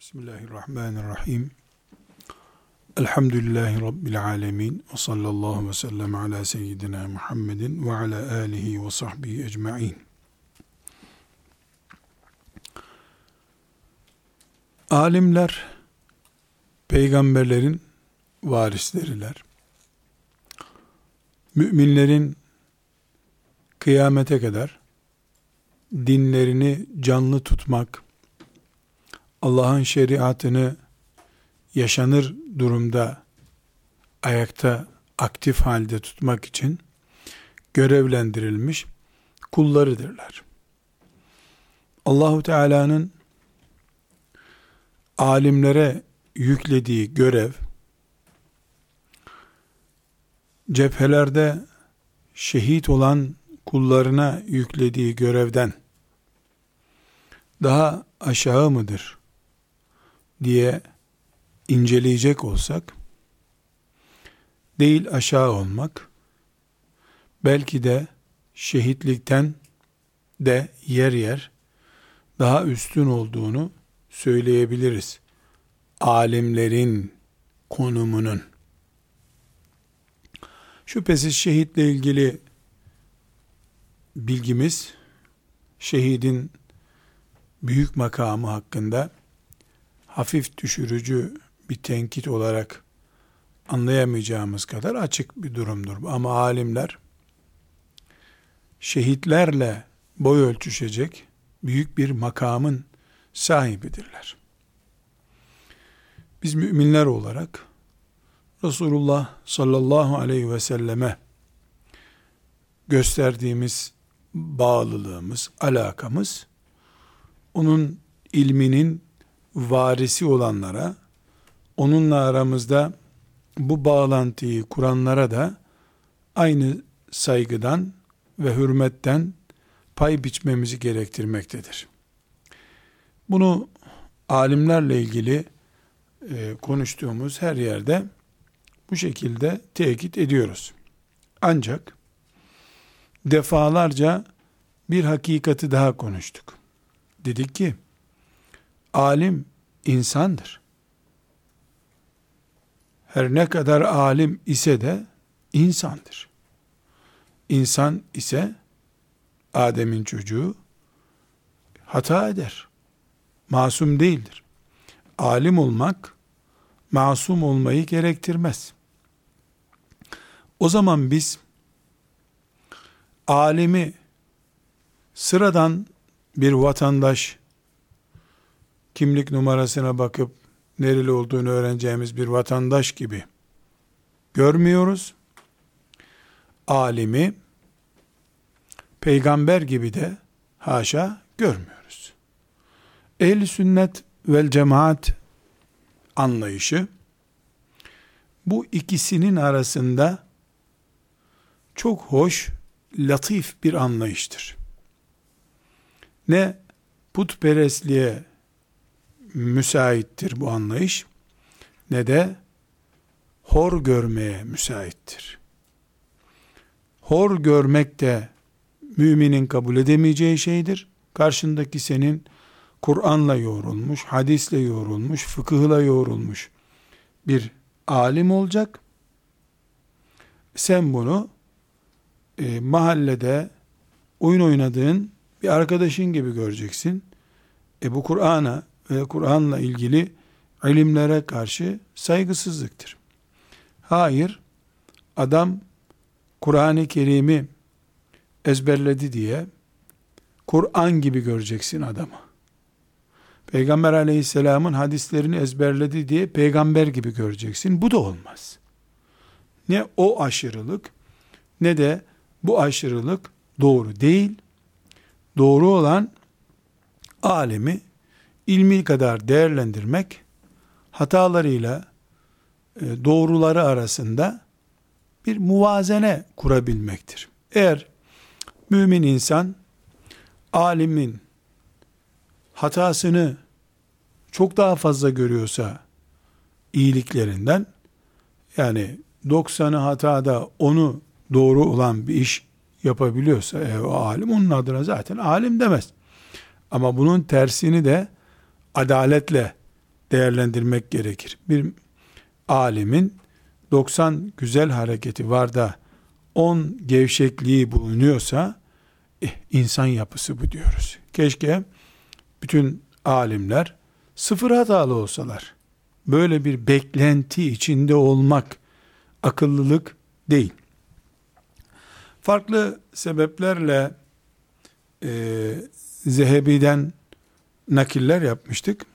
Bismillahirrahmanirrahim. Elhamdülillahi Rabbil alemin. Ve sallallahu ve sellem ala seyyidina Muhammedin ve ala alihi ve sahbihi ecma'in. Alimler, peygamberlerin varisleriler. Müminlerin kıyamete kadar dinlerini canlı tutmak, Allah'ın şeriatını yaşanır durumda ayakta aktif halde tutmak için görevlendirilmiş kullarıdırlar. Allahu Teala'nın alimlere yüklediği görev cephelerde şehit olan kullarına yüklediği görevden daha aşağı mıdır? Diye inceleyecek olsak, değil aşağı olmak, belki de şehitlikten de yer yer daha üstün olduğunu söyleyebiliriz. Alimlerin konumunun. Şüphesiz şehitle ilgili bilgimiz, şehidin büyük makamı hakkında hafif düşürücü bir tenkit olarak anlayamayacağımız kadar açık bir durumdur. Ama alimler şehitlerle boy ölçüşecek büyük bir makamın sahibidirler. Biz müminler olarak Resulullah sallallahu aleyhi ve selleme gösterdiğimiz bağlılığımız, alakamız onun ilminin varisi olanlara, onunla aramızda bu bağlantıyı kuranlara da aynı saygıdan ve hürmetten pay biçmemizi gerektirmektedir. Bunu alimlerle ilgili e, konuştuğumuz her yerde bu şekilde tekit ediyoruz. Ancak defalarca bir hakikati daha konuştuk. Dedik ki alim insandır. Her ne kadar alim ise de insandır. İnsan ise Adem'in çocuğu hata eder. Masum değildir. Alim olmak masum olmayı gerektirmez. O zaman biz alimi sıradan bir vatandaş kimlik numarasına bakıp nereli olduğunu öğreneceğimiz bir vatandaş gibi görmüyoruz. Alimi peygamber gibi de haşa görmüyoruz. Ehl-i sünnet vel cemaat anlayışı bu ikisinin arasında çok hoş, latif bir anlayıştır. Ne putperestliğe müsaittir bu anlayış ne de hor görmeye müsaittir. Hor görmek de müminin kabul edemeyeceği şeydir. Karşındaki senin Kur'an'la yoğrulmuş, hadisle yoğrulmuş, fıkıhla yoğrulmuş bir alim olacak. Sen bunu e, mahallede oyun oynadığın bir arkadaşın gibi göreceksin. E bu Kur'an'a Kur'an'la ilgili ilimlere karşı saygısızlıktır. Hayır, adam Kur'an-ı Kerim'i ezberledi diye Kur'an gibi göreceksin adamı. Peygamber aleyhisselamın hadislerini ezberledi diye peygamber gibi göreceksin. Bu da olmaz. Ne o aşırılık ne de bu aşırılık doğru değil. Doğru olan alemi ilmi kadar değerlendirmek hatalarıyla e, doğruları arasında bir muvazene kurabilmektir. Eğer mümin insan alimin hatasını çok daha fazla görüyorsa iyiliklerinden yani 90'ı hatada onu doğru olan bir iş yapabiliyorsa e, o alim onun adına zaten alim demez. Ama bunun tersini de adaletle değerlendirmek gerekir. Bir alimin 90 güzel hareketi var da 10 gevşekliği bulunuyorsa eh, insan yapısı bu diyoruz. Keşke bütün alimler sıfır hatalı olsalar. Böyle bir beklenti içinde olmak akıllılık değil. Farklı sebeplerle e, Zehebi'den nakiller yapmıştık.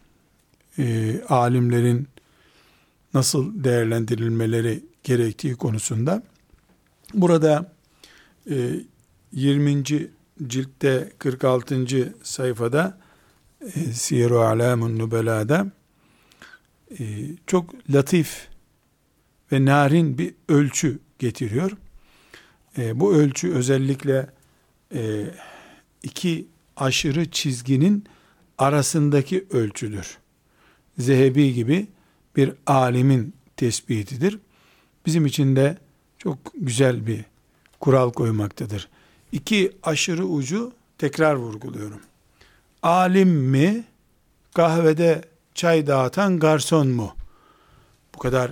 E, alimlerin nasıl değerlendirilmeleri gerektiği konusunda. Burada e, 20. ciltte 46. sayfada e, Siyer-i Alamun Nubela'da e, çok latif ve narin bir ölçü getiriyor. E, bu ölçü özellikle e, iki aşırı çizginin arasındaki ölçüdür. Zehebi gibi bir alimin tespitidir. Bizim için de çok güzel bir kural koymaktadır. İki aşırı ucu tekrar vurguluyorum. Alim mi, kahvede çay dağıtan garson mu? Bu kadar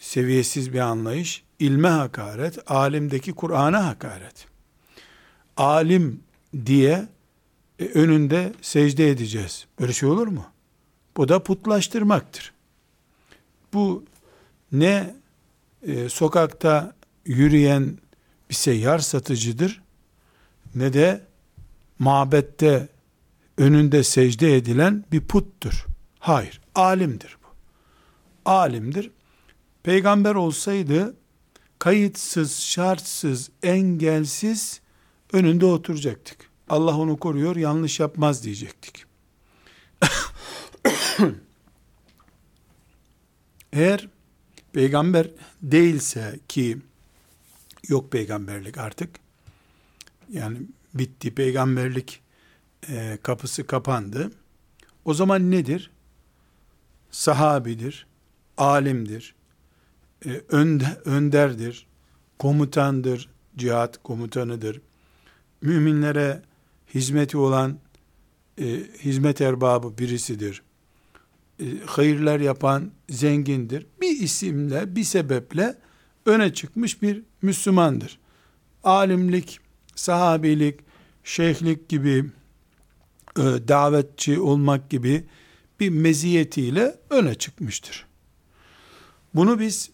seviyesiz bir anlayış. İlme hakaret, alimdeki Kur'an'a hakaret. Alim diye e, önünde secde edeceğiz. Böyle şey olur mu? Bu da putlaştırmaktır. Bu ne e, sokakta yürüyen bir seyyar satıcıdır ne de mabette önünde secde edilen bir puttur. Hayır, alimdir bu. Alimdir. Peygamber olsaydı kayıtsız, şartsız, engelsiz önünde oturacaktık. Allah onu koruyor, yanlış yapmaz diyecektik. Eğer peygamber değilse ki yok peygamberlik artık yani bitti peygamberlik e, kapısı kapandı. O zaman nedir? Sahabidir, alimdir, e, önde, önderdir, komutandır, cihat komutanıdır. Müminlere hizmeti olan e, hizmet erbabı birisidir. E, hayırlar yapan zengindir. Bir isimle, bir sebeple öne çıkmış bir Müslümandır. Alimlik, sahabilik, şeyhlik gibi, e, davetçi olmak gibi bir meziyetiyle öne çıkmıştır. Bunu biz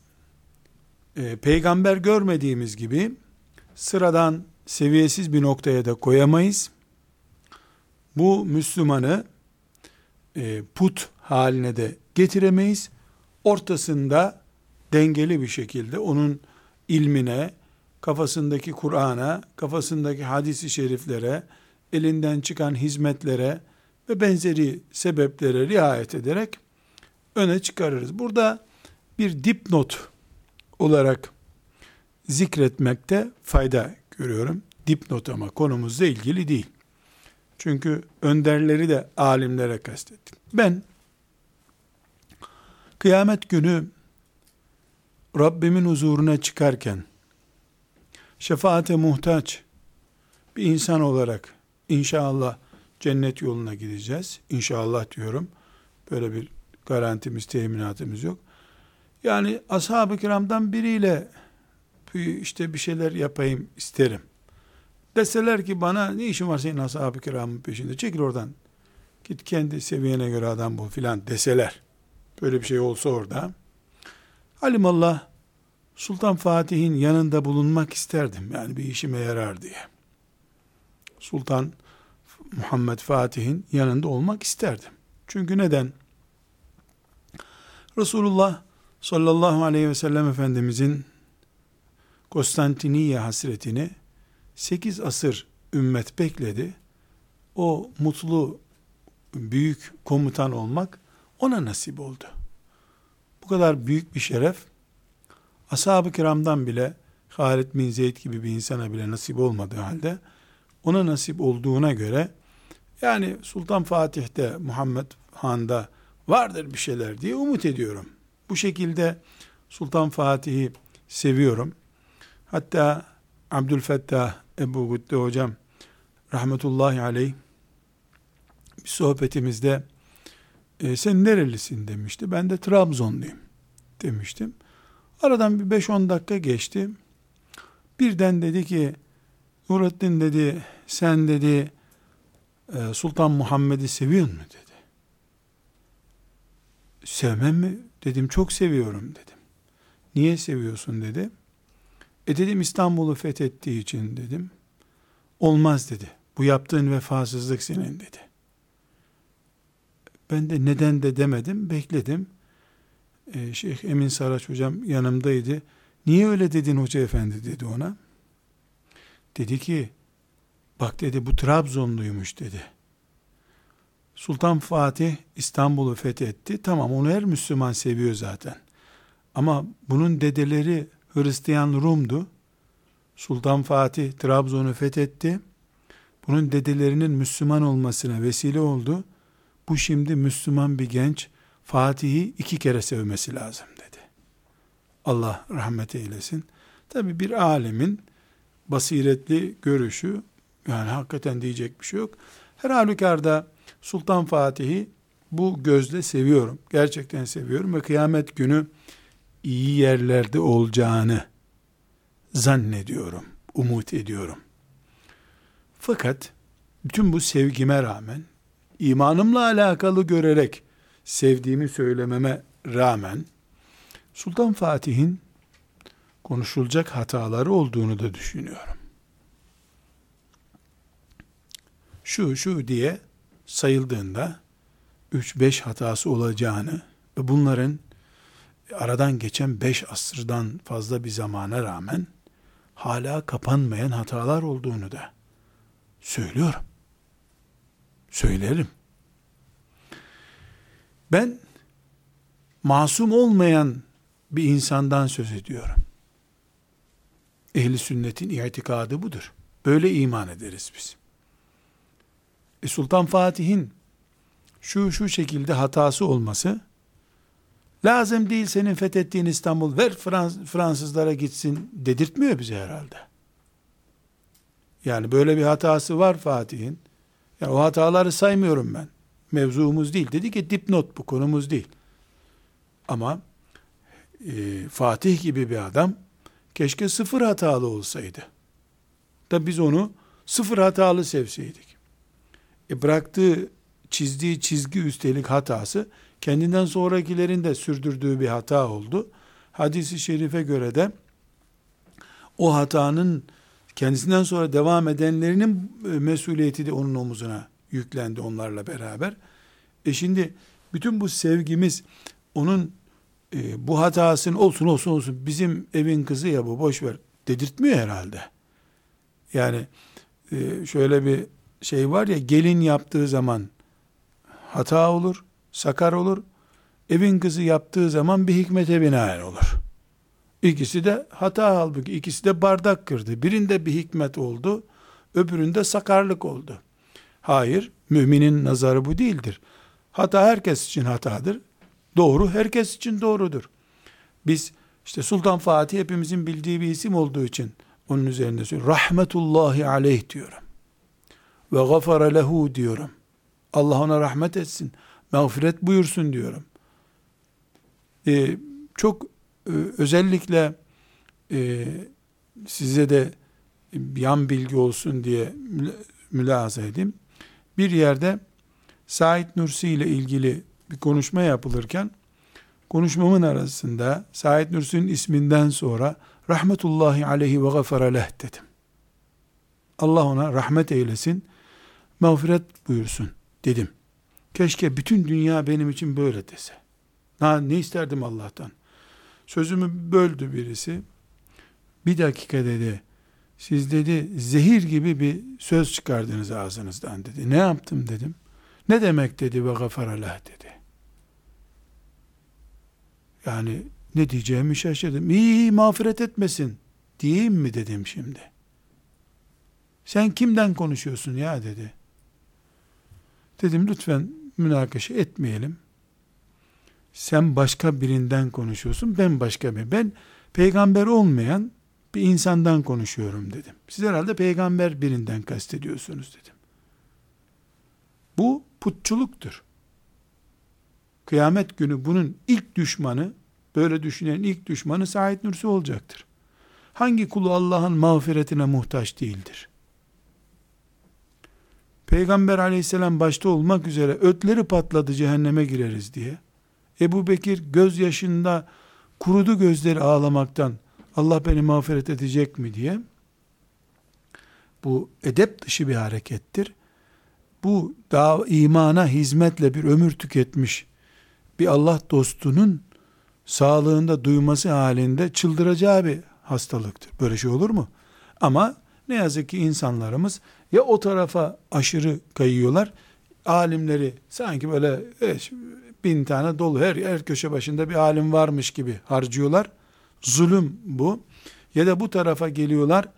e, peygamber görmediğimiz gibi sıradan seviyesiz bir noktaya da koyamayız. Bu Müslümanı e, put haline de getiremeyiz. Ortasında dengeli bir şekilde onun ilmine, kafasındaki Kur'an'a, kafasındaki hadisi şeriflere, elinden çıkan hizmetlere ve benzeri sebeplere riayet ederek öne çıkarırız. Burada bir dipnot olarak zikretmekte fayda görüyorum. Dipnot ama konumuzla ilgili değil. Çünkü önderleri de alimlere kastettik. Ben kıyamet günü Rabbimin huzuruna çıkarken şefaate muhtaç bir insan olarak inşallah cennet yoluna gideceğiz. İnşallah diyorum. Böyle bir garantimiz, teminatımız yok. Yani ashab-ı kiramdan biriyle işte bir şeyler yapayım isterim. Deseler ki bana ne işin var senin ashab-ı kiramın peşinde çekil oradan. Git kendi seviyene göre adam bul filan deseler. Böyle bir şey olsa orada. Alimallah Sultan Fatih'in yanında bulunmak isterdim. Yani bir işime yarar diye. Sultan Muhammed Fatih'in yanında olmak isterdim. Çünkü neden? Resulullah sallallahu aleyhi ve sellem Efendimizin Konstantiniye hasretini 8 asır ümmet bekledi. O mutlu büyük komutan olmak ona nasip oldu. Bu kadar büyük bir şeref ashab-ı kiramdan bile Halid bin Zeyd gibi bir insana bile nasip olmadığı halde ona nasip olduğuna göre yani Sultan Fatih'te Muhammed Han'da vardır bir şeyler diye umut ediyorum. Bu şekilde Sultan Fatih'i seviyorum. Hatta Abdülfettah Ebu Gütte hocam rahmetullahi aleyh bir sohbetimizde E, sen nerelisin demişti. Ben de Trabzonluyum demiştim. Aradan bir 5-10 dakika geçti. Birden dedi ki Nurettin dedi sen dedi e, Sultan Muhammed'i seviyor mu dedi. Sevmem mi? Dedim çok seviyorum dedim. Niye seviyorsun dedi. E dedim İstanbul'u fethettiği için dedim. Olmaz dedi. Bu yaptığın vefasızlık senin dedi. Ben de neden de demedim, bekledim. Ee, Şeyh Emin Saraç hocam yanımdaydı. Niye öyle dedin hoca efendi dedi ona. Dedi ki, bak dedi bu Trabzonluymuş dedi. Sultan Fatih İstanbul'u fethetti. Tamam onu her Müslüman seviyor zaten. Ama bunun dedeleri Hristiyan Rum'du. Sultan Fatih Trabzon'u fethetti. Bunun dedelerinin Müslüman olmasına vesile oldu. Bu şimdi Müslüman bir genç Fatih'i iki kere sevmesi lazım dedi. Allah rahmet eylesin. Tabi bir alemin basiretli görüşü yani hakikaten diyecek bir şey yok. Her halükarda Sultan Fatih'i bu gözle seviyorum. Gerçekten seviyorum ve kıyamet günü iyi yerlerde olacağını zannediyorum, umut ediyorum. Fakat bütün bu sevgime rağmen, imanımla alakalı görerek sevdiğimi söylememe rağmen, Sultan Fatih'in konuşulacak hataları olduğunu da düşünüyorum. Şu şu diye sayıldığında 3-5 hatası olacağını ve bunların aradan geçen 5 asırdan fazla bir zamana rağmen hala kapanmayan hatalar olduğunu da söylüyorum. Söylerim. Ben masum olmayan bir insandan söz ediyorum. Ehli sünnetin itikadı budur. Böyle iman ederiz biz. E Sultan Fatih'in şu şu şekilde hatası olması lazım değil senin fethettiğin İstanbul ver Frans Fransızlara gitsin dedirtmiyor bize herhalde. Yani böyle bir hatası var Fatih'in. Yani o hataları saymıyorum ben. Mevzumuz değil. Dedi ki dipnot bu konumuz değil. Ama e, Fatih gibi bir adam keşke sıfır hatalı olsaydı. Da biz onu sıfır hatalı sevseydik. E bıraktığı, çizdiği çizgi üstelik hatası kendinden sonrakilerin de sürdürdüğü bir hata oldu. Hadisi şerife göre de o hatanın kendisinden sonra devam edenlerinin e, mesuliyeti de onun omuzuna yüklendi onlarla beraber. E şimdi bütün bu sevgimiz onun e, bu hatasın olsun olsun olsun bizim evin kızı ya bu boş ver dedirtmiyor herhalde. Yani e, şöyle bir şey var ya gelin yaptığı zaman hata olur, sakar olur. Evin kızı yaptığı zaman bir hikmete binaen olur. İkisi de hata halbuki ikisi de bardak kırdı. Birinde bir hikmet oldu, öbüründe sakarlık oldu. Hayır, müminin nazarı bu değildir. Hata herkes için hatadır. Doğru herkes için doğrudur. Biz işte Sultan Fatih hepimizin bildiği bir isim olduğu için onun üzerinde söylüyorum. Rahmetullahi aleyh diyorum. Ve gafara lehu diyorum. Allah ona rahmet etsin. Mağfiret buyursun diyorum. Ee, çok e, özellikle e, size de yan bilgi olsun diye mülahaza edeyim. Bir yerde Said Nursi ile ilgili bir konuşma yapılırken konuşmamın arasında Said Nursi'nin isminden sonra rahmetullahi aleyhi ve gafara leh dedim. Allah ona rahmet eylesin, mağfiret buyursun dedim. Keşke bütün dünya benim için böyle dese. Ha, ne isterdim Allah'tan? Sözümü böldü birisi. Bir dakika dedi. Siz dedi zehir gibi bir söz çıkardınız ağzınızdan dedi. Ne yaptım dedim. Ne demek dedi ve gafarallah dedi. Yani ne diyeceğimi şaşırdım. İyi, iyi mağfiret etmesin diyeyim mi dedim şimdi. Sen kimden konuşuyorsun ya dedi. Dedim lütfen münakaşa etmeyelim. Sen başka birinden konuşuyorsun, ben başka bir. Ben peygamber olmayan bir insandan konuşuyorum dedim. Siz herhalde peygamber birinden kastediyorsunuz dedim. Bu putçuluktur. kıyamet günü bunun ilk düşmanı, böyle düşünen ilk düşmanı Said Nursi olacaktır. Hangi kulu Allah'ın mağfiretine muhtaç değildir? Peygamber aleyhisselam başta olmak üzere ötleri patladı cehenneme gireriz diye. Ebu Bekir gözyaşında kurudu gözleri ağlamaktan Allah beni mağfiret edecek mi diye. Bu edep dışı bir harekettir. Bu daha imana hizmetle bir ömür tüketmiş bir Allah dostunun sağlığında duyması halinde çıldıracağı bir hastalıktır. Böyle şey olur mu? Ama ne yazık ki insanlarımız ya o tarafa aşırı kayıyorlar, alimleri sanki böyle evet, bin tane dolu her, her köşe başında bir alim varmış gibi harcıyorlar. Zulüm bu. Ya da bu tarafa geliyorlar,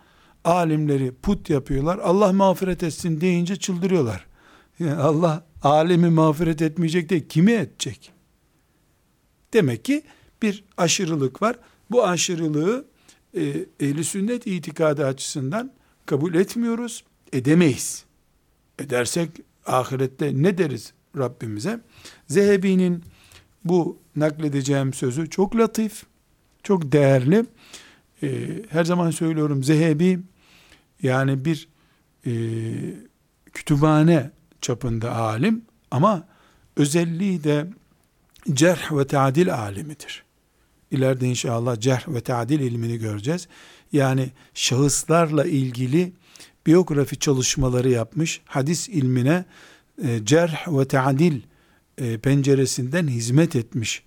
alimleri put yapıyorlar. Allah mağfiret etsin deyince çıldırıyorlar. Yani Allah alemi mağfiret etmeyecek de kimi edecek? Demek ki bir aşırılık var. Bu aşırılığı e, ehli sünnet itikadı açısından kabul etmiyoruz, edemeyiz. Edersek ahirette ne deriz Rabbimize? Zehebi'nin bu nakledeceğim sözü çok latif, çok değerli. Ee, her zaman söylüyorum Zehebi yani bir e, kütüphane çapında alim ama özelliği de cerh ve tadil alimidir. İleride inşallah cerh ve tadil ilmini göreceğiz. Yani şahıslarla ilgili biyografi çalışmaları yapmış, hadis ilmine e, cerh ve tadil e, penceresinden hizmet etmiş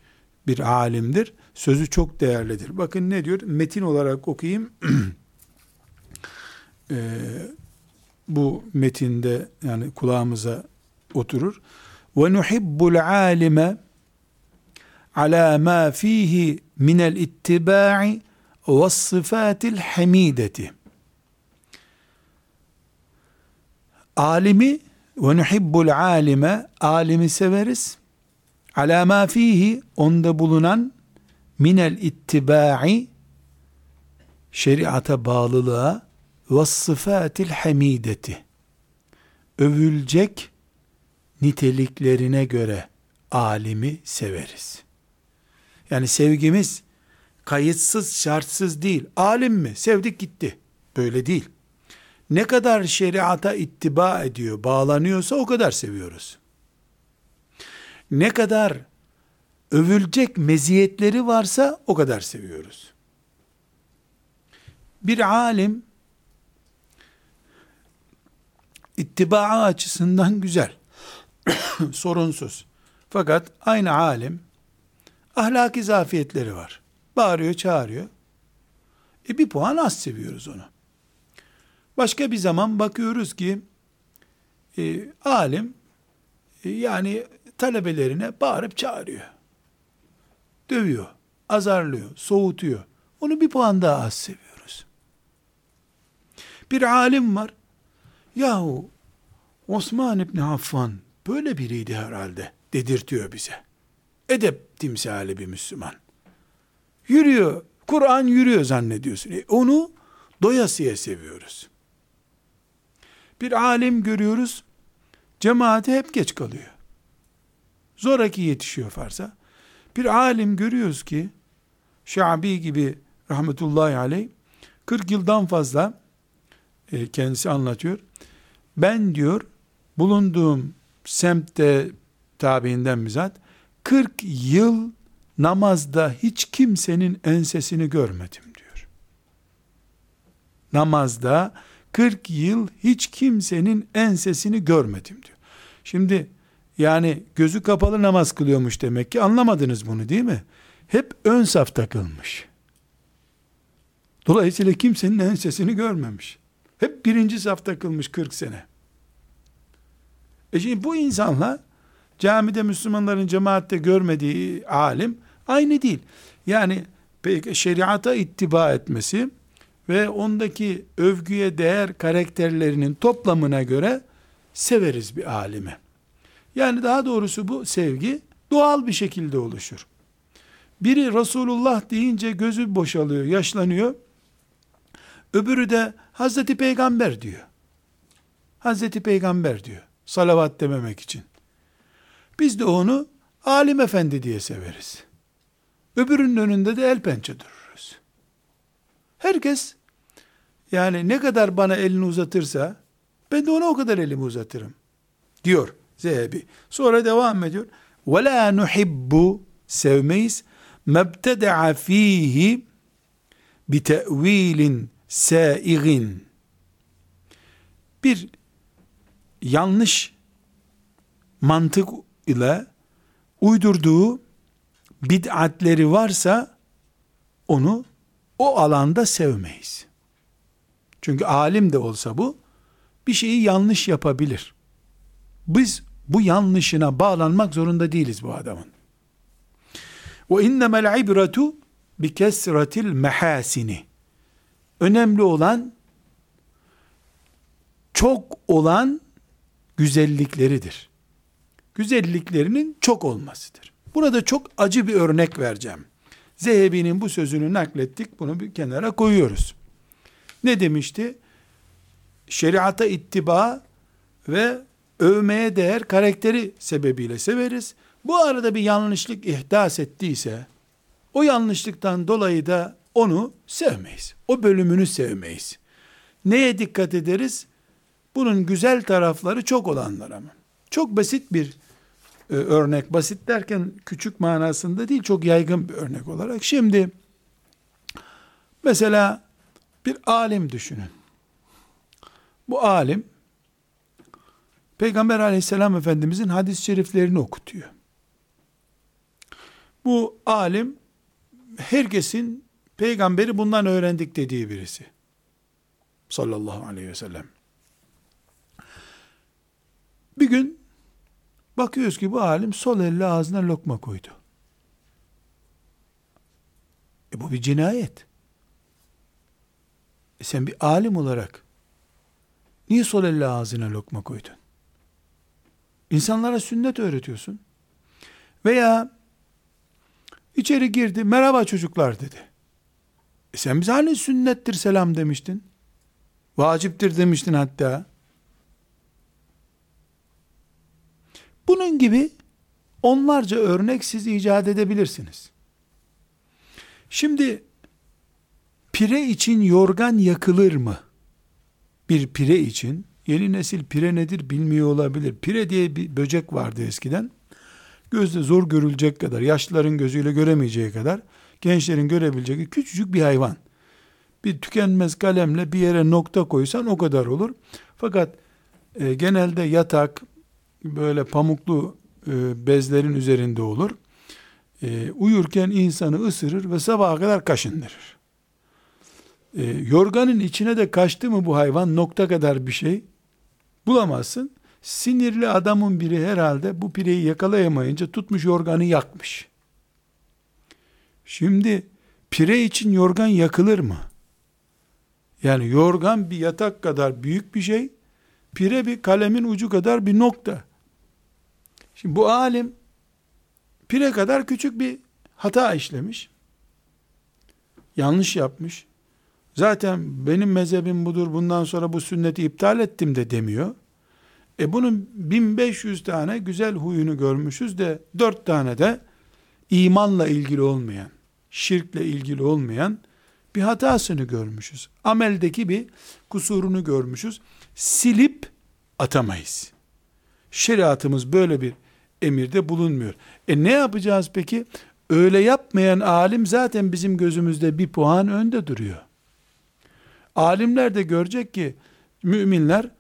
bir alimdir. Sözü çok değerlidir. Bakın ne diyor? Metin olarak okuyayım. e, bu metinde yani kulağımıza oturur. Ve nuhibbul alime ala ma fihi min el ittiba'i ve sıfatil hamideti. Alimi ve nuhibbul alime alimi severiz. Ala ma fihi onda bulunan minel ittiba'i şeriata bağlılığa ve sıfatil hamideti övülecek niteliklerine göre alimi severiz. Yani sevgimiz kayıtsız şartsız değil. Alim mi? Sevdik gitti. Böyle değil. Ne kadar şeriata ittiba ediyor, bağlanıyorsa o kadar seviyoruz. Ne kadar övülecek meziyetleri varsa o kadar seviyoruz. Bir alim ittiba açısından güzel. Sorunsuz. Fakat aynı alim ahlaki zafiyetleri var. Bağırıyor, çağırıyor. E bir puan az seviyoruz onu. Başka bir zaman bakıyoruz ki e, alim e, yani talebelerine bağırıp çağırıyor. Dövüyor, azarlıyor, soğutuyor. Onu bir puan daha az seviyoruz. Bir alim var. Yahu Osman İbni Affan böyle biriydi herhalde dedirtiyor bize. Edep timsali bir Müslüman. Yürüyor, Kur'an yürüyor zannediyorsun. E onu doyasıya seviyoruz. Bir alim görüyoruz, cemaate hep geç kalıyor. Zoraki yetişiyor farsa. Bir alim görüyoruz ki, Şabi gibi rahmetullahi aleyh, 40 yıldan fazla e, kendisi anlatıyor. Ben diyor, bulunduğum semtte tabiinden bizzat, 40 yıl namazda hiç kimsenin ensesini görmedim diyor. Namazda 40 yıl hiç kimsenin ensesini görmedim diyor. Şimdi yani gözü kapalı namaz kılıyormuş demek ki anlamadınız bunu değil mi? Hep ön saf takılmış. Dolayısıyla kimsenin ensesini görmemiş. Hep birinci saf takılmış 40 sene. E şimdi bu insanla camide Müslümanların cemaatte görmediği alim aynı değil. Yani şeriata ittiba etmesi ve ondaki övgüye değer karakterlerinin toplamına göre severiz bir alimi. Yani daha doğrusu bu sevgi doğal bir şekilde oluşur. Biri Resulullah deyince gözü boşalıyor, yaşlanıyor. Öbürü de Hazreti Peygamber diyor. Hazreti Peygamber diyor. Salavat dememek için. Biz de onu alim efendi diye severiz. Öbürünün önünde de el pençe dururuz. Herkes yani ne kadar bana elini uzatırsa ben de ona o kadar elimi uzatırım. Diyor Zehebi. Sonra devam ediyor. La nuhibbu sevmeyiz. Fihi bi te'vilin sâigin. Bir yanlış mantık ile uydurduğu bid'atleri varsa onu o alanda sevmeyiz. Çünkü alim de olsa bu bir şeyi yanlış yapabilir. Biz bu yanlışına bağlanmak zorunda değiliz bu adamın. Ve innemel ibretu bi kesratil mehasini. Önemli olan çok olan güzellikleridir. Güzelliklerinin çok olmasıdır. Burada çok acı bir örnek vereceğim. Zehebi'nin bu sözünü naklettik. Bunu bir kenara koyuyoruz. Ne demişti? Şeriata ittiba ve övmeye değer karakteri sebebiyle severiz. Bu arada bir yanlışlık ihdas ettiyse, o yanlışlıktan dolayı da onu sevmeyiz. O bölümünü sevmeyiz. Neye dikkat ederiz? Bunun güzel tarafları çok olanlara mı? Çok basit bir e, örnek. Basit derken küçük manasında değil, çok yaygın bir örnek olarak. Şimdi mesela bir alim düşünün. Bu alim Peygamber aleyhisselam efendimizin hadis-i şeriflerini okutuyor. Bu alim herkesin peygamberi bundan öğrendik dediği birisi. Sallallahu aleyhi ve sellem. Bir gün bakıyoruz ki bu alim sol elle ağzına lokma koydu. E bu bir cinayet. E sen bir alim olarak niye sol elle ağzına lokma koydun? İnsanlara sünnet öğretiyorsun. Veya içeri girdi, merhaba çocuklar dedi. E sen bize hani sünnettir selam demiştin? Vaciptir demiştin hatta. Bunun gibi onlarca örnek siz icat edebilirsiniz. Şimdi pire için yorgan yakılır mı? Bir pire için yeni nesil pire nedir bilmiyor olabilir. Pire diye bir böcek vardı eskiden. Gözle zor görülecek kadar, yaşlıların gözüyle göremeyeceği kadar, gençlerin görebileceği küçücük bir hayvan. Bir tükenmez kalemle bir yere nokta koysan o kadar olur. Fakat e, genelde yatak, böyle pamuklu e, bezlerin üzerinde olur. E, uyurken insanı ısırır ve sabaha kadar kaşındırır. E, yorganın içine de kaçtı mı bu hayvan nokta kadar bir şey bulamazsın. Sinirli adamın biri herhalde bu pireyi yakalayamayınca tutmuş yorganı yakmış. Şimdi pire için yorgan yakılır mı? Yani yorgan bir yatak kadar büyük bir şey, pire bir kalemin ucu kadar bir nokta. Şimdi bu alim pire kadar küçük bir hata işlemiş. Yanlış yapmış. Zaten benim mezhebim budur, bundan sonra bu sünneti iptal ettim de demiyor. E bunun 1500 tane güzel huyunu görmüşüz de 4 tane de imanla ilgili olmayan, şirkle ilgili olmayan bir hatasını görmüşüz. Ameldeki bir kusurunu görmüşüz. Silip atamayız. Şeriatımız böyle bir emirde bulunmuyor. E ne yapacağız peki? Öyle yapmayan alim zaten bizim gözümüzde bir puan önde duruyor. Alimler de görecek ki müminler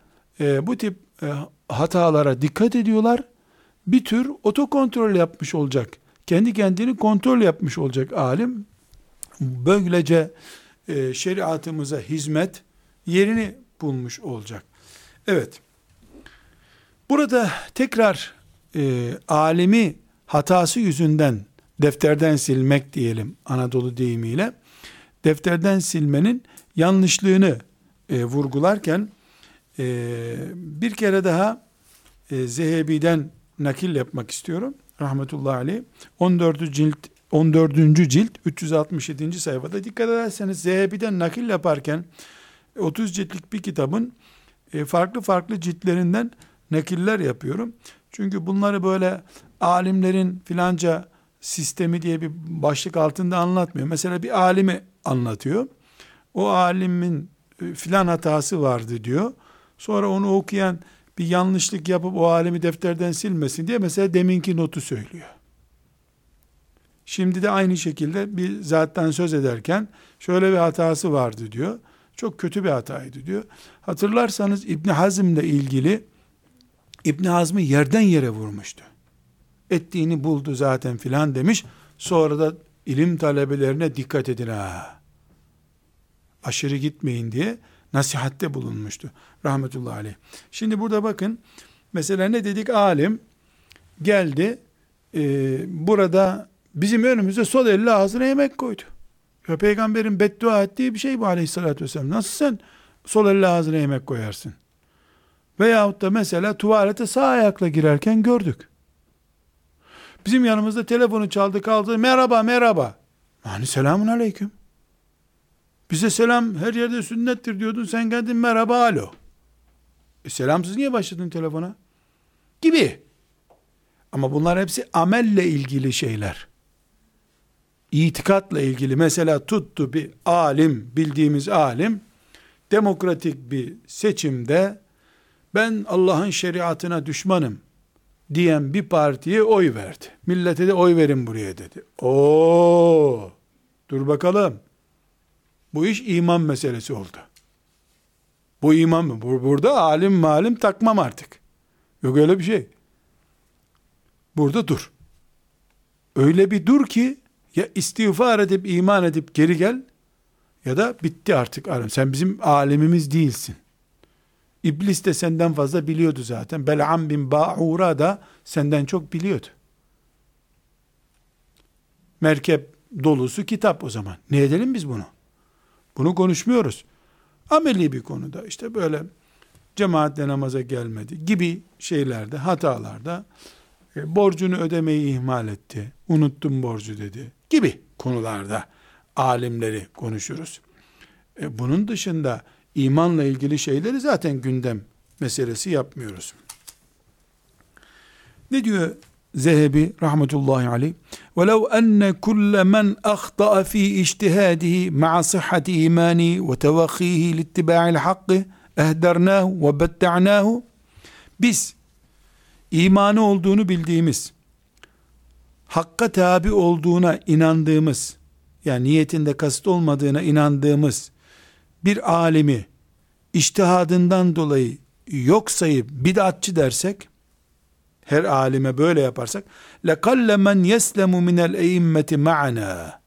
e, bu tip e, hatalara dikkat ediyorlar. Bir tür otokontrol yapmış olacak. Kendi kendini kontrol yapmış olacak alim. Böylece e, şeriatımıza hizmet yerini bulmuş olacak. Evet. Burada tekrar e, alimi hatası yüzünden defterden silmek diyelim Anadolu deyimiyle defterden silmenin yanlışlığını e, vurgularken e, bir kere daha e, Zehebi'den nakil yapmak istiyorum. Rahmetullahi aleyh. 14. cilt 14. cilt 367. sayfada dikkat ederseniz Zehebi'den nakil yaparken 30 ciltlik bir kitabın e, farklı farklı ciltlerinden nakiller yapıyorum. Çünkü bunları böyle alimlerin filanca sistemi diye bir başlık altında anlatmıyor. Mesela bir alimi anlatıyor. O alimin e, filan hatası vardı diyor. Sonra onu okuyan bir yanlışlık yapıp o alimi defterden silmesin diye mesela deminki notu söylüyor. Şimdi de aynı şekilde bir zattan söz ederken şöyle bir hatası vardı diyor. Çok kötü bir hataydı diyor. Hatırlarsanız İbni Hazm ile ilgili İbni Hazm'ı yerden yere vurmuştu. Ettiğini buldu zaten filan demiş. Sonra da ilim talebelerine dikkat edin ha. Aşırı gitmeyin diye nasihatte bulunmuştu. Rahmetullahi aleyh. Şimdi burada bakın. Mesela ne dedik? Alim geldi. E, burada bizim önümüze sol elle ağzına yemek koydu. Ya peygamberin beddua ettiği bir şey bu aleyhissalatü vesselam. Nasıl sen sol elle ağzına yemek koyarsın? Veyahut da mesela tuvalete sağ ayakla girerken gördük. Bizim yanımızda telefonu çaldı kaldı. Merhaba merhaba. Hani selamun aleyküm. Bize selam her yerde sünnettir diyordun. Sen geldin merhaba alo. E selamsız niye başladın telefona? Gibi. Ama bunlar hepsi amelle ilgili şeyler. İtikatla ilgili. Mesela tuttu bir alim, bildiğimiz alim, demokratik bir seçimde ben Allah'ın şeriatına düşmanım diyen bir partiye oy verdi. Millete de oy verin buraya dedi. Oo, dur bakalım. Bu iş iman meselesi oldu. Bu iman mı? Burada alim malim takmam artık. Yok öyle bir şey. Burada dur. Öyle bir dur ki ya istiğfar edip iman edip geri gel ya da bitti artık alim. Sen bizim alemimiz değilsin. İblis de senden fazla biliyordu zaten. Bel'am bin Ba'ura da senden çok biliyordu. Merkep dolusu kitap o zaman. Ne edelim biz bunu? Bunu konuşmuyoruz. Ameli bir konuda işte böyle cemaatle namaza gelmedi gibi şeylerde, hatalarda e, borcunu ödemeyi ihmal etti. Unuttum borcu dedi gibi konularda alimleri konuşuruz. E, bunun dışında imanla ilgili şeyleri zaten gündem meselesi yapmıyoruz. Ne diyor Zehebi rahmetullahi aleyh? وَلَوْ أَنَّ كُلَّ مَنْ أَخْطَأَ ف۪ي اِجْتِهَادِهِ مَعَ صِحَّةِ اِيمَانِهِ وَتَوَخِيهِ لِاتِّبَاعِ الْحَقِّ اَهْدَرْنَاهُ وَبَتَّعْنَاهُ Biz imanı olduğunu bildiğimiz, hakka tabi olduğuna inandığımız, yani niyetinde kasıt olmadığına inandığımız bir alimi iştihadından dolayı yok sayıp bid'atçı dersek her alime böyle yaparsak lekalle men yeslemu minel eimmeti ma'ana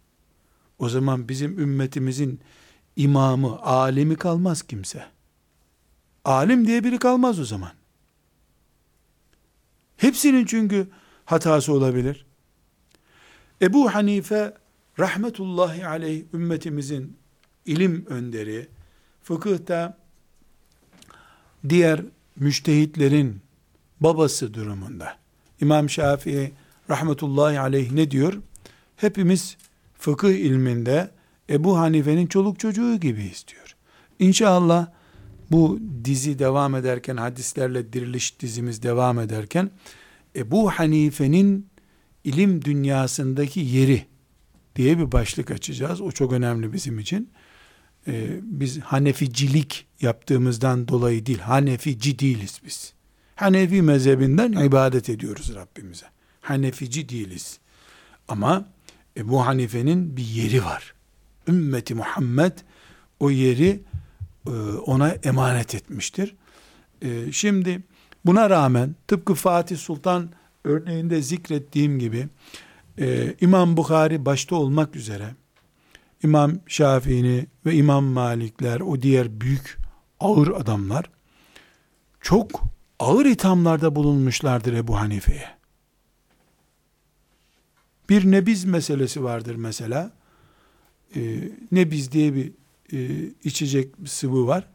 o zaman bizim ümmetimizin imamı, alimi kalmaz kimse. Alim diye biri kalmaz o zaman. Hepsinin çünkü hatası olabilir. Ebu Hanife rahmetullahi aleyh ümmetimizin ilim önderi, fıkıhta diğer müştehitlerin babası durumunda. İmam Şafii rahmetullahi aleyh ne diyor? Hepimiz fıkıh ilminde Ebu Hanife'nin çoluk çocuğu gibi istiyor. İnşallah bu dizi devam ederken, hadislerle diriliş dizimiz devam ederken, Ebu Hanife'nin ilim dünyasındaki yeri diye bir başlık açacağız. O çok önemli bizim için. Ee, biz Haneficilik yaptığımızdan dolayı değil, Hanefici değiliz biz. Hanefi mezhebinden ibadet ediyoruz Rabbimize. Hanefici değiliz. Ama Ebu Hanife'nin bir yeri var. Ümmeti Muhammed o yeri e, ona emanet etmiştir. E, şimdi buna rağmen tıpkı Fatih Sultan örneğinde zikrettiğim gibi e, İmam Bukhari başta olmak üzere İmam Şafii'ni ve İmam Malikler o diğer büyük ağır adamlar çok ağır ithamlarda bulunmuşlardır Ebu Hanife'ye. Bir nebiz meselesi vardır mesela. Ee, nebiz diye bir e, içecek bir sıvı var.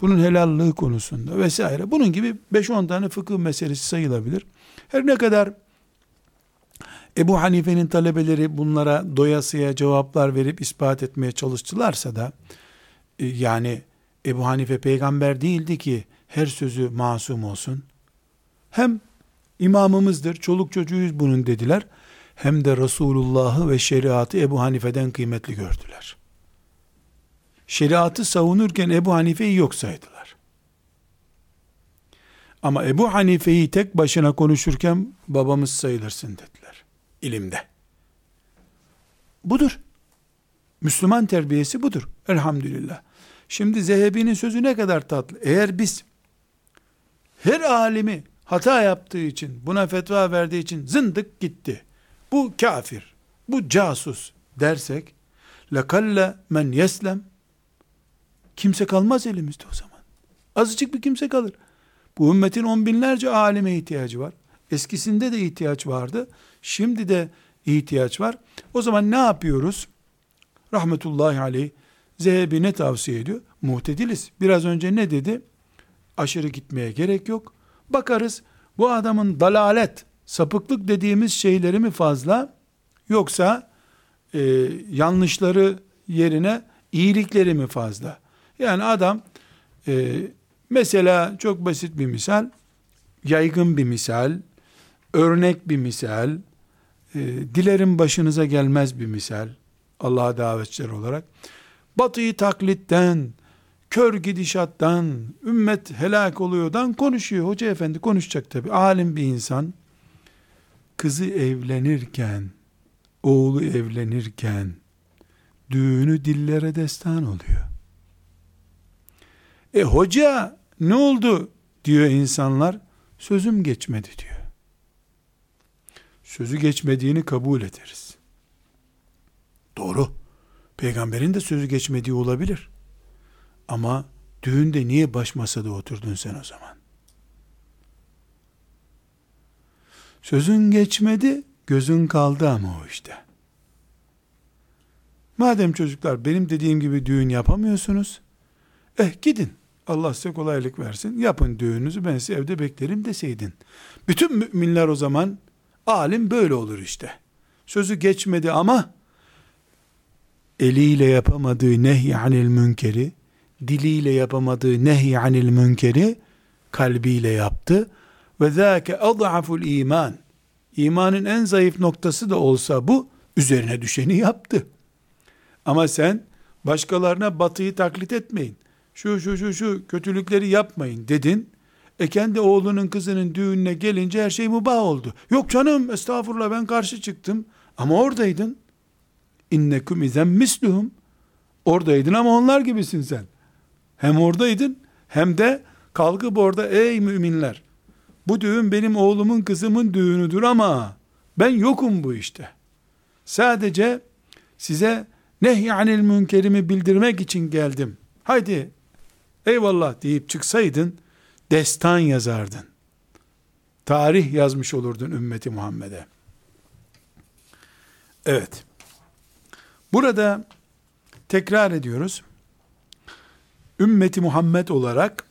Bunun helallığı konusunda vesaire. Bunun gibi 5-10 tane fıkıh meselesi sayılabilir. Her ne kadar Ebu Hanife'nin talebeleri bunlara doyasıya cevaplar verip ispat etmeye çalıştılarsa da e, yani Ebu Hanife peygamber değildi ki her sözü masum olsun. Hem İmamımızdır, çoluk çocuğuyuz bunun dediler. Hem de Resulullah'ı ve şeriatı Ebu Hanife'den kıymetli gördüler. Şeriatı savunurken Ebu Hanife'yi yok saydılar. Ama Ebu Hanife'yi tek başına konuşurken babamız sayılırsın dediler. İlimde. Budur. Müslüman terbiyesi budur. Elhamdülillah. Şimdi Zehebi'nin sözü ne kadar tatlı. Eğer biz her alimi hata yaptığı için, buna fetva verdiği için zındık gitti. Bu kafir, bu casus dersek, lekalle men yeslem, kimse kalmaz elimizde o zaman. Azıcık bir kimse kalır. Bu ümmetin on binlerce alime ihtiyacı var. Eskisinde de ihtiyaç vardı. Şimdi de ihtiyaç var. O zaman ne yapıyoruz? Rahmetullahi aleyh Zehebi ne tavsiye ediyor? Muhtediliz. Biraz önce ne dedi? Aşırı gitmeye gerek yok. Bakarız bu adamın dalalet, sapıklık dediğimiz şeyleri mi fazla yoksa e, yanlışları yerine iyilikleri mi fazla? Yani adam e, mesela çok basit bir misal, yaygın bir misal, örnek bir misal, e, dilerim başınıza gelmez bir misal, Allah'a davetçiler olarak, batıyı taklitten, kör gidişattan, ümmet helak oluyordan konuşuyor. Hoca efendi konuşacak tabi. Alim bir insan, kızı evlenirken, oğlu evlenirken, düğünü dillere destan oluyor. E hoca ne oldu diyor insanlar. Sözüm geçmedi diyor. Sözü geçmediğini kabul ederiz. Doğru. Peygamberin de sözü geçmediği olabilir. Ama düğünde niye baş masada oturdun sen o zaman? Sözün geçmedi, gözün kaldı ama o işte. Madem çocuklar benim dediğim gibi düğün yapamıyorsunuz, eh gidin. Allah size kolaylık versin. Yapın düğününüzü ben sizi evde beklerim deseydin. Bütün müminler o zaman alim böyle olur işte. Sözü geçmedi ama eliyle yapamadığı nehyanil münkeri, diliyle yapamadığı nehyanil münkeri kalbiyle yaptı. Ve zâke ad'aful iman. İmanın en zayıf noktası da olsa bu, üzerine düşeni yaptı. Ama sen başkalarına batıyı taklit etmeyin. Şu şu şu şu kötülükleri yapmayın dedin. E kendi oğlunun kızının düğününe gelince her şey mübah oldu. Yok canım estağfurullah ben karşı çıktım. Ama oradaydın. İnnekum izen misluhum. Oradaydın ama onlar gibisin sen. Hem oradaydın hem de kalkıp orada ey müminler bu düğün benim oğlumun kızımın düğünüdür ama ben yokum bu işte. Sadece size nehyanil münkerimi bildirmek için geldim. Haydi eyvallah deyip çıksaydın destan yazardın. Tarih yazmış olurdun ümmeti Muhammed'e. Evet. Burada tekrar ediyoruz. Ümmeti Muhammed olarak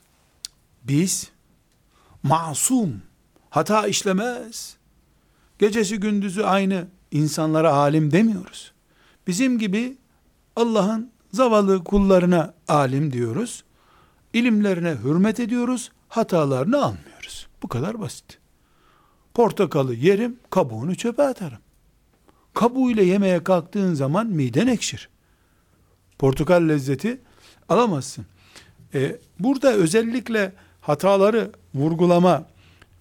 biz masum, hata işlemez, gecesi gündüzü aynı insanlara alim demiyoruz. Bizim gibi Allah'ın zavallı kullarına alim diyoruz. İlimlerine hürmet ediyoruz, hatalarını almıyoruz. Bu kadar basit. Portakalı yerim, kabuğunu çöpe atarım. Kabuğuyla yemeye kalktığın zaman miden ekşir. Portakal lezzeti alamazsın. Ee, burada özellikle hataları vurgulama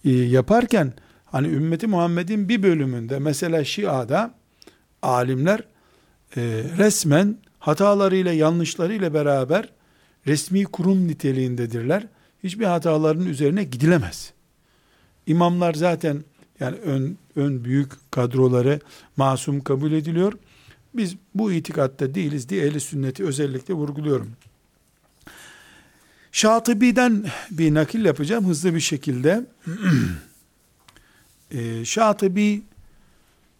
e, yaparken hani ümmeti Muhammed'in bir bölümünde mesela Şia'da alimler e, resmen hatalarıyla yanlışlarıyla beraber resmi kurum niteliğindedirler. Hiçbir hataların üzerine gidilemez. İmamlar zaten yani ön, ön büyük kadroları masum kabul ediliyor. Biz bu itikatta değiliz diye ehli sünneti özellikle vurguluyorum. Şatibi'den bir nakil yapacağım hızlı bir şekilde. e, Şatibi,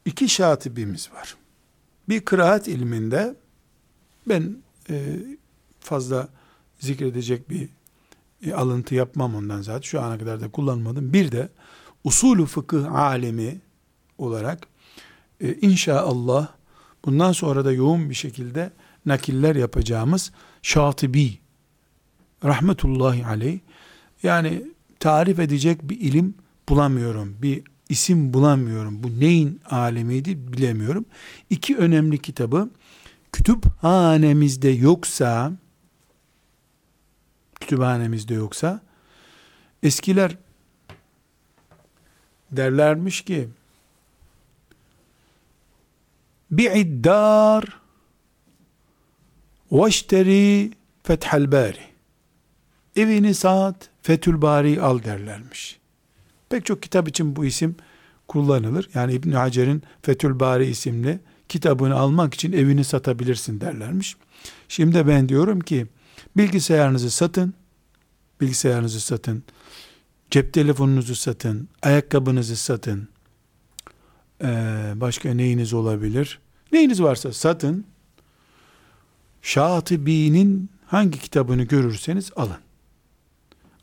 iki şatibimiz var. Bir kıraat ilminde, ben e, fazla zikredecek bir e, alıntı yapmam ondan zaten. Şu ana kadar da kullanmadım. Bir de usulü fıkıh alemi olarak e, inşallah bundan sonra da yoğun bir şekilde nakiller yapacağımız Şatibi rahmetullahi aleyh yani tarif edecek bir ilim bulamıyorum. Bir isim bulamıyorum. Bu neyin alemiydi bilemiyorum. İki önemli kitabı kütüphanemizde yoksa kütüphanemizde yoksa eskiler derlermiş ki bi'iddar veşteri fethel bari evini sat fethül bari al derlermiş. Pek çok kitap için bu isim kullanılır. Yani İbn Hacer'in Fethül Bari isimli kitabını almak için evini satabilirsin derlermiş. Şimdi ben diyorum ki bilgisayarınızı satın, bilgisayarınızı satın, cep telefonunuzu satın, ayakkabınızı satın, ee, başka neyiniz olabilir? Neyiniz varsa satın. Şatibi'nin hangi kitabını görürseniz alın.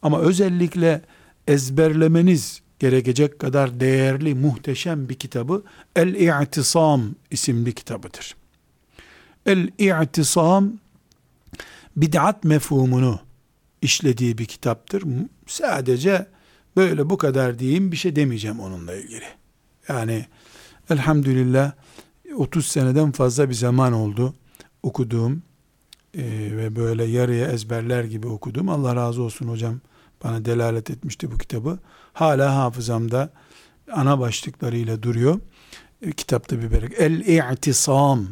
Ama özellikle ezberlemeniz gerekecek kadar değerli, muhteşem bir kitabı El-İ'tisam isimli kitabıdır. El-İ'tisam bid'at mefhumunu işlediği bir kitaptır. Sadece böyle bu kadar diyeyim bir şey demeyeceğim onunla ilgili. Yani elhamdülillah 30 seneden fazla bir zaman oldu okuduğum e, ve böyle yarıya ezberler gibi okudum. Allah razı olsun hocam bana delalet etmişti bu kitabı. Hala hafızamda ana başlıklarıyla duruyor. E, kitapta bir berek. El-İ'tisam.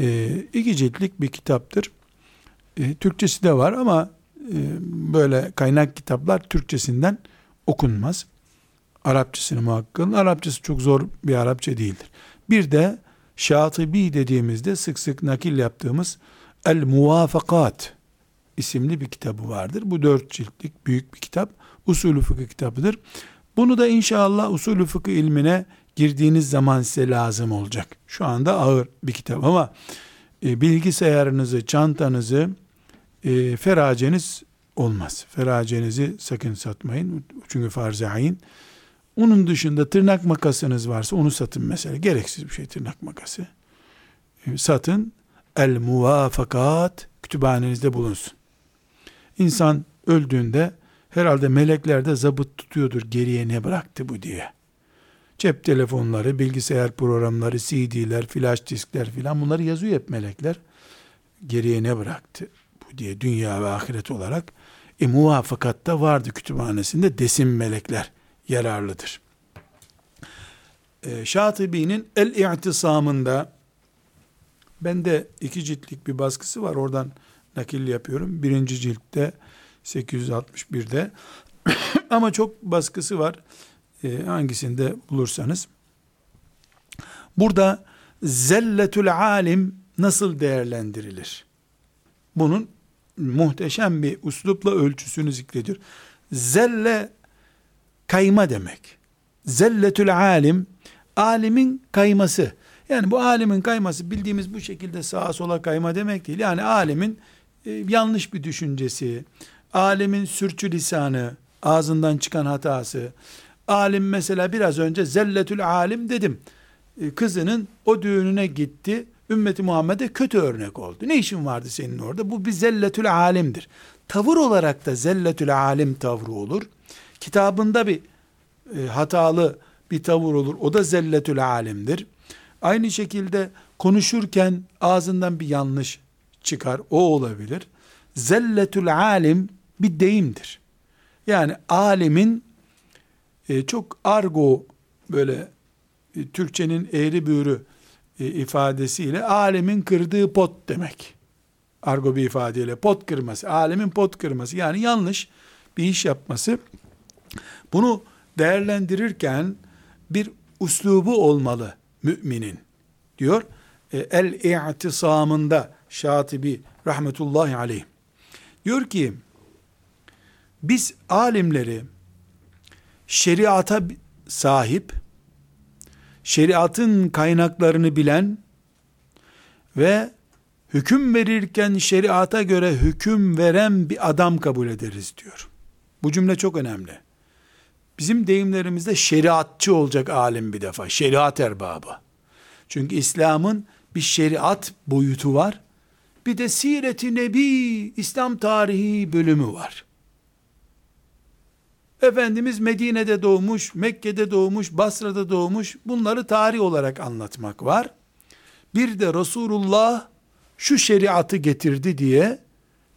E, iki ciltlik bir kitaptır. E, Türkçesi de var ama e, böyle kaynak kitaplar Türkçesinden okunmaz. Arapçasını muhakkak. Arapçası çok zor bir Arapça değildir. Bir de Şatibi dediğimizde sık sık nakil yaptığımız El Muvafakat isimli bir kitabı vardır. Bu dört ciltlik büyük bir kitap. Usulü fıkıh kitabıdır. Bunu da inşallah usulü fıkıh ilmine girdiğiniz zaman size lazım olacak. Şu anda ağır bir kitap ama e, bilgisayarınızı, çantanızı e, feraceniz olmaz. Feracenizi sakın satmayın. Çünkü farz-ı ayin. Onun dışında tırnak makasınız varsa onu satın mesela. Gereksiz bir şey tırnak makası. E, satın. El muvafakat kütüphanenizde bulunsun. İnsan öldüğünde herhalde melekler de zabıt tutuyordur geriye ne bıraktı bu diye. Cep telefonları, bilgisayar programları, CD'ler, flash diskler filan bunları yazıyor hep melekler. Geriye ne bıraktı diye dünya ve ahiret olarak. E muvafakatta vardı kütüphanesinde desin melekler yararlıdır. E, Şatibi'nin El-İ'tisamında bende iki ciltlik bir baskısı var oradan nakil yapıyorum. Birinci ciltte 861'de ama çok baskısı var. E, hangisinde bulursanız. Burada zelletül alim nasıl değerlendirilir? Bunun muhteşem bir uslupla ölçüsünü zikrediyor. Zelle kayma demek. Zelletül alim alimin kayması. Yani bu alimin kayması bildiğimiz bu şekilde sağa sola kayma demek değil. Yani alimin e, yanlış bir düşüncesi, alemin sürçülisanı, ağzından çıkan hatası, alim mesela biraz önce zelletül alim dedim. E, kızının o düğününe gitti, ümmeti Muhammed'e kötü örnek oldu. Ne işin vardı senin orada? Bu bir zelletül alimdir. Tavır olarak da zelletül alim tavrı olur. Kitabında bir e, hatalı bir tavır olur. O da zelletül alimdir. Aynı şekilde konuşurken ağzından bir yanlış çıkar. O olabilir. Zelletül alim bir deyimdir. Yani alimin e, çok argo böyle e, Türkçenin eğri büğrü ifadesiyle alimin kırdığı pot demek. Argo bir ifadeyle pot kırması, alimin pot kırması yani yanlış bir iş yapması. Bunu değerlendirirken bir uslubu olmalı müminin diyor. E, El-i'tisamında Şatibi rahmetullahi aleyh diyor ki biz alimleri şeriata sahip, şeriatın kaynaklarını bilen ve hüküm verirken şeriata göre hüküm veren bir adam kabul ederiz diyor. Bu cümle çok önemli. Bizim deyimlerimizde şeriatçı olacak alim bir defa. Şeriat erbabı. Çünkü İslam'ın bir şeriat boyutu var. Bir de Siret-i Nebi İslam tarihi bölümü var. Efendimiz Medine'de doğmuş, Mekke'de doğmuş, Basra'da doğmuş. Bunları tarih olarak anlatmak var. Bir de Resulullah şu şeriatı getirdi diye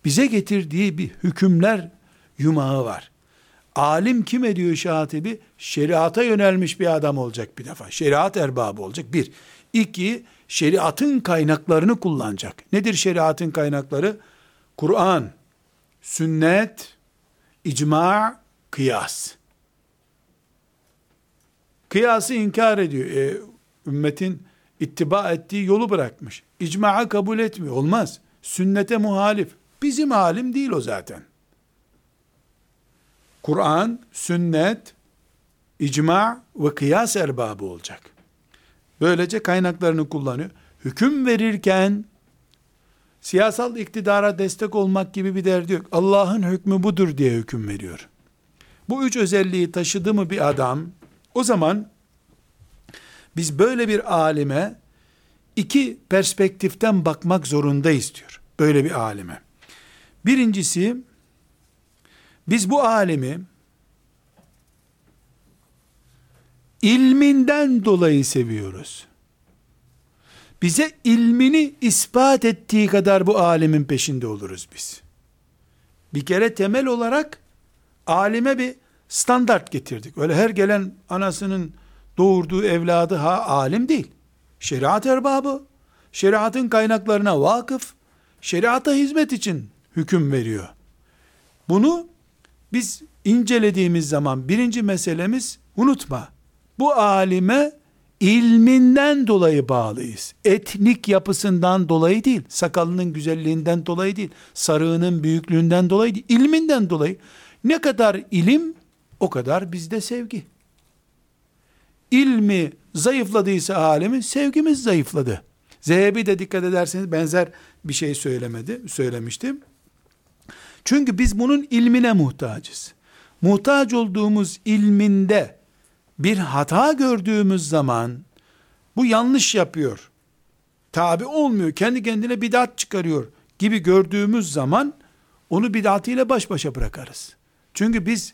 bize getirdiği bir hükümler yumağı var. Alim kim ediyor şatibi? Şeriata yönelmiş bir adam olacak bir defa. Şeriat erbabı olacak. Bir. İki, şeriatın kaynaklarını kullanacak. Nedir şeriatın kaynakları? Kur'an, sünnet, icma, kıyas. Kıyası inkar ediyor. E, ümmetin ittiba ettiği yolu bırakmış. İcma'a kabul etmiyor. Olmaz. Sünnete muhalif. Bizim alim değil o zaten. Kur'an, sünnet, icma ve kıyas erbabı olacak. Böylece kaynaklarını kullanıyor. Hüküm verirken siyasal iktidara destek olmak gibi bir derdi yok. Allah'ın hükmü budur diye hüküm veriyor. Bu üç özelliği taşıdı mı bir adam, o zaman biz böyle bir alime iki perspektiften bakmak zorundayız diyor. Böyle bir alime. Birincisi, biz bu alimi ilminden dolayı seviyoruz. Bize ilmini ispat ettiği kadar bu alimin peşinde oluruz biz. Bir kere temel olarak alime bir standart getirdik. Öyle her gelen anasının doğurduğu evladı ha alim değil. Şeriat erbabı, şeriatın kaynaklarına vakıf, şeriata hizmet için hüküm veriyor. Bunu biz incelediğimiz zaman birinci meselemiz unutma. Bu alime ilminden dolayı bağlıyız. Etnik yapısından dolayı değil, sakalının güzelliğinden dolayı değil, sarığının büyüklüğünden dolayı değil, ilminden dolayı. Ne kadar ilim, o kadar bizde sevgi. İlmi zayıfladıysa alemi, sevgimiz zayıfladı. Zehebi de dikkat ederseniz benzer bir şey söylemedi, söylemiştim. Çünkü biz bunun ilmine muhtacız. Muhtaç olduğumuz ilminde bir hata gördüğümüz zaman bu yanlış yapıyor. Tabi olmuyor. Kendi kendine bidat çıkarıyor gibi gördüğümüz zaman onu bidatıyla baş başa bırakarız. Çünkü biz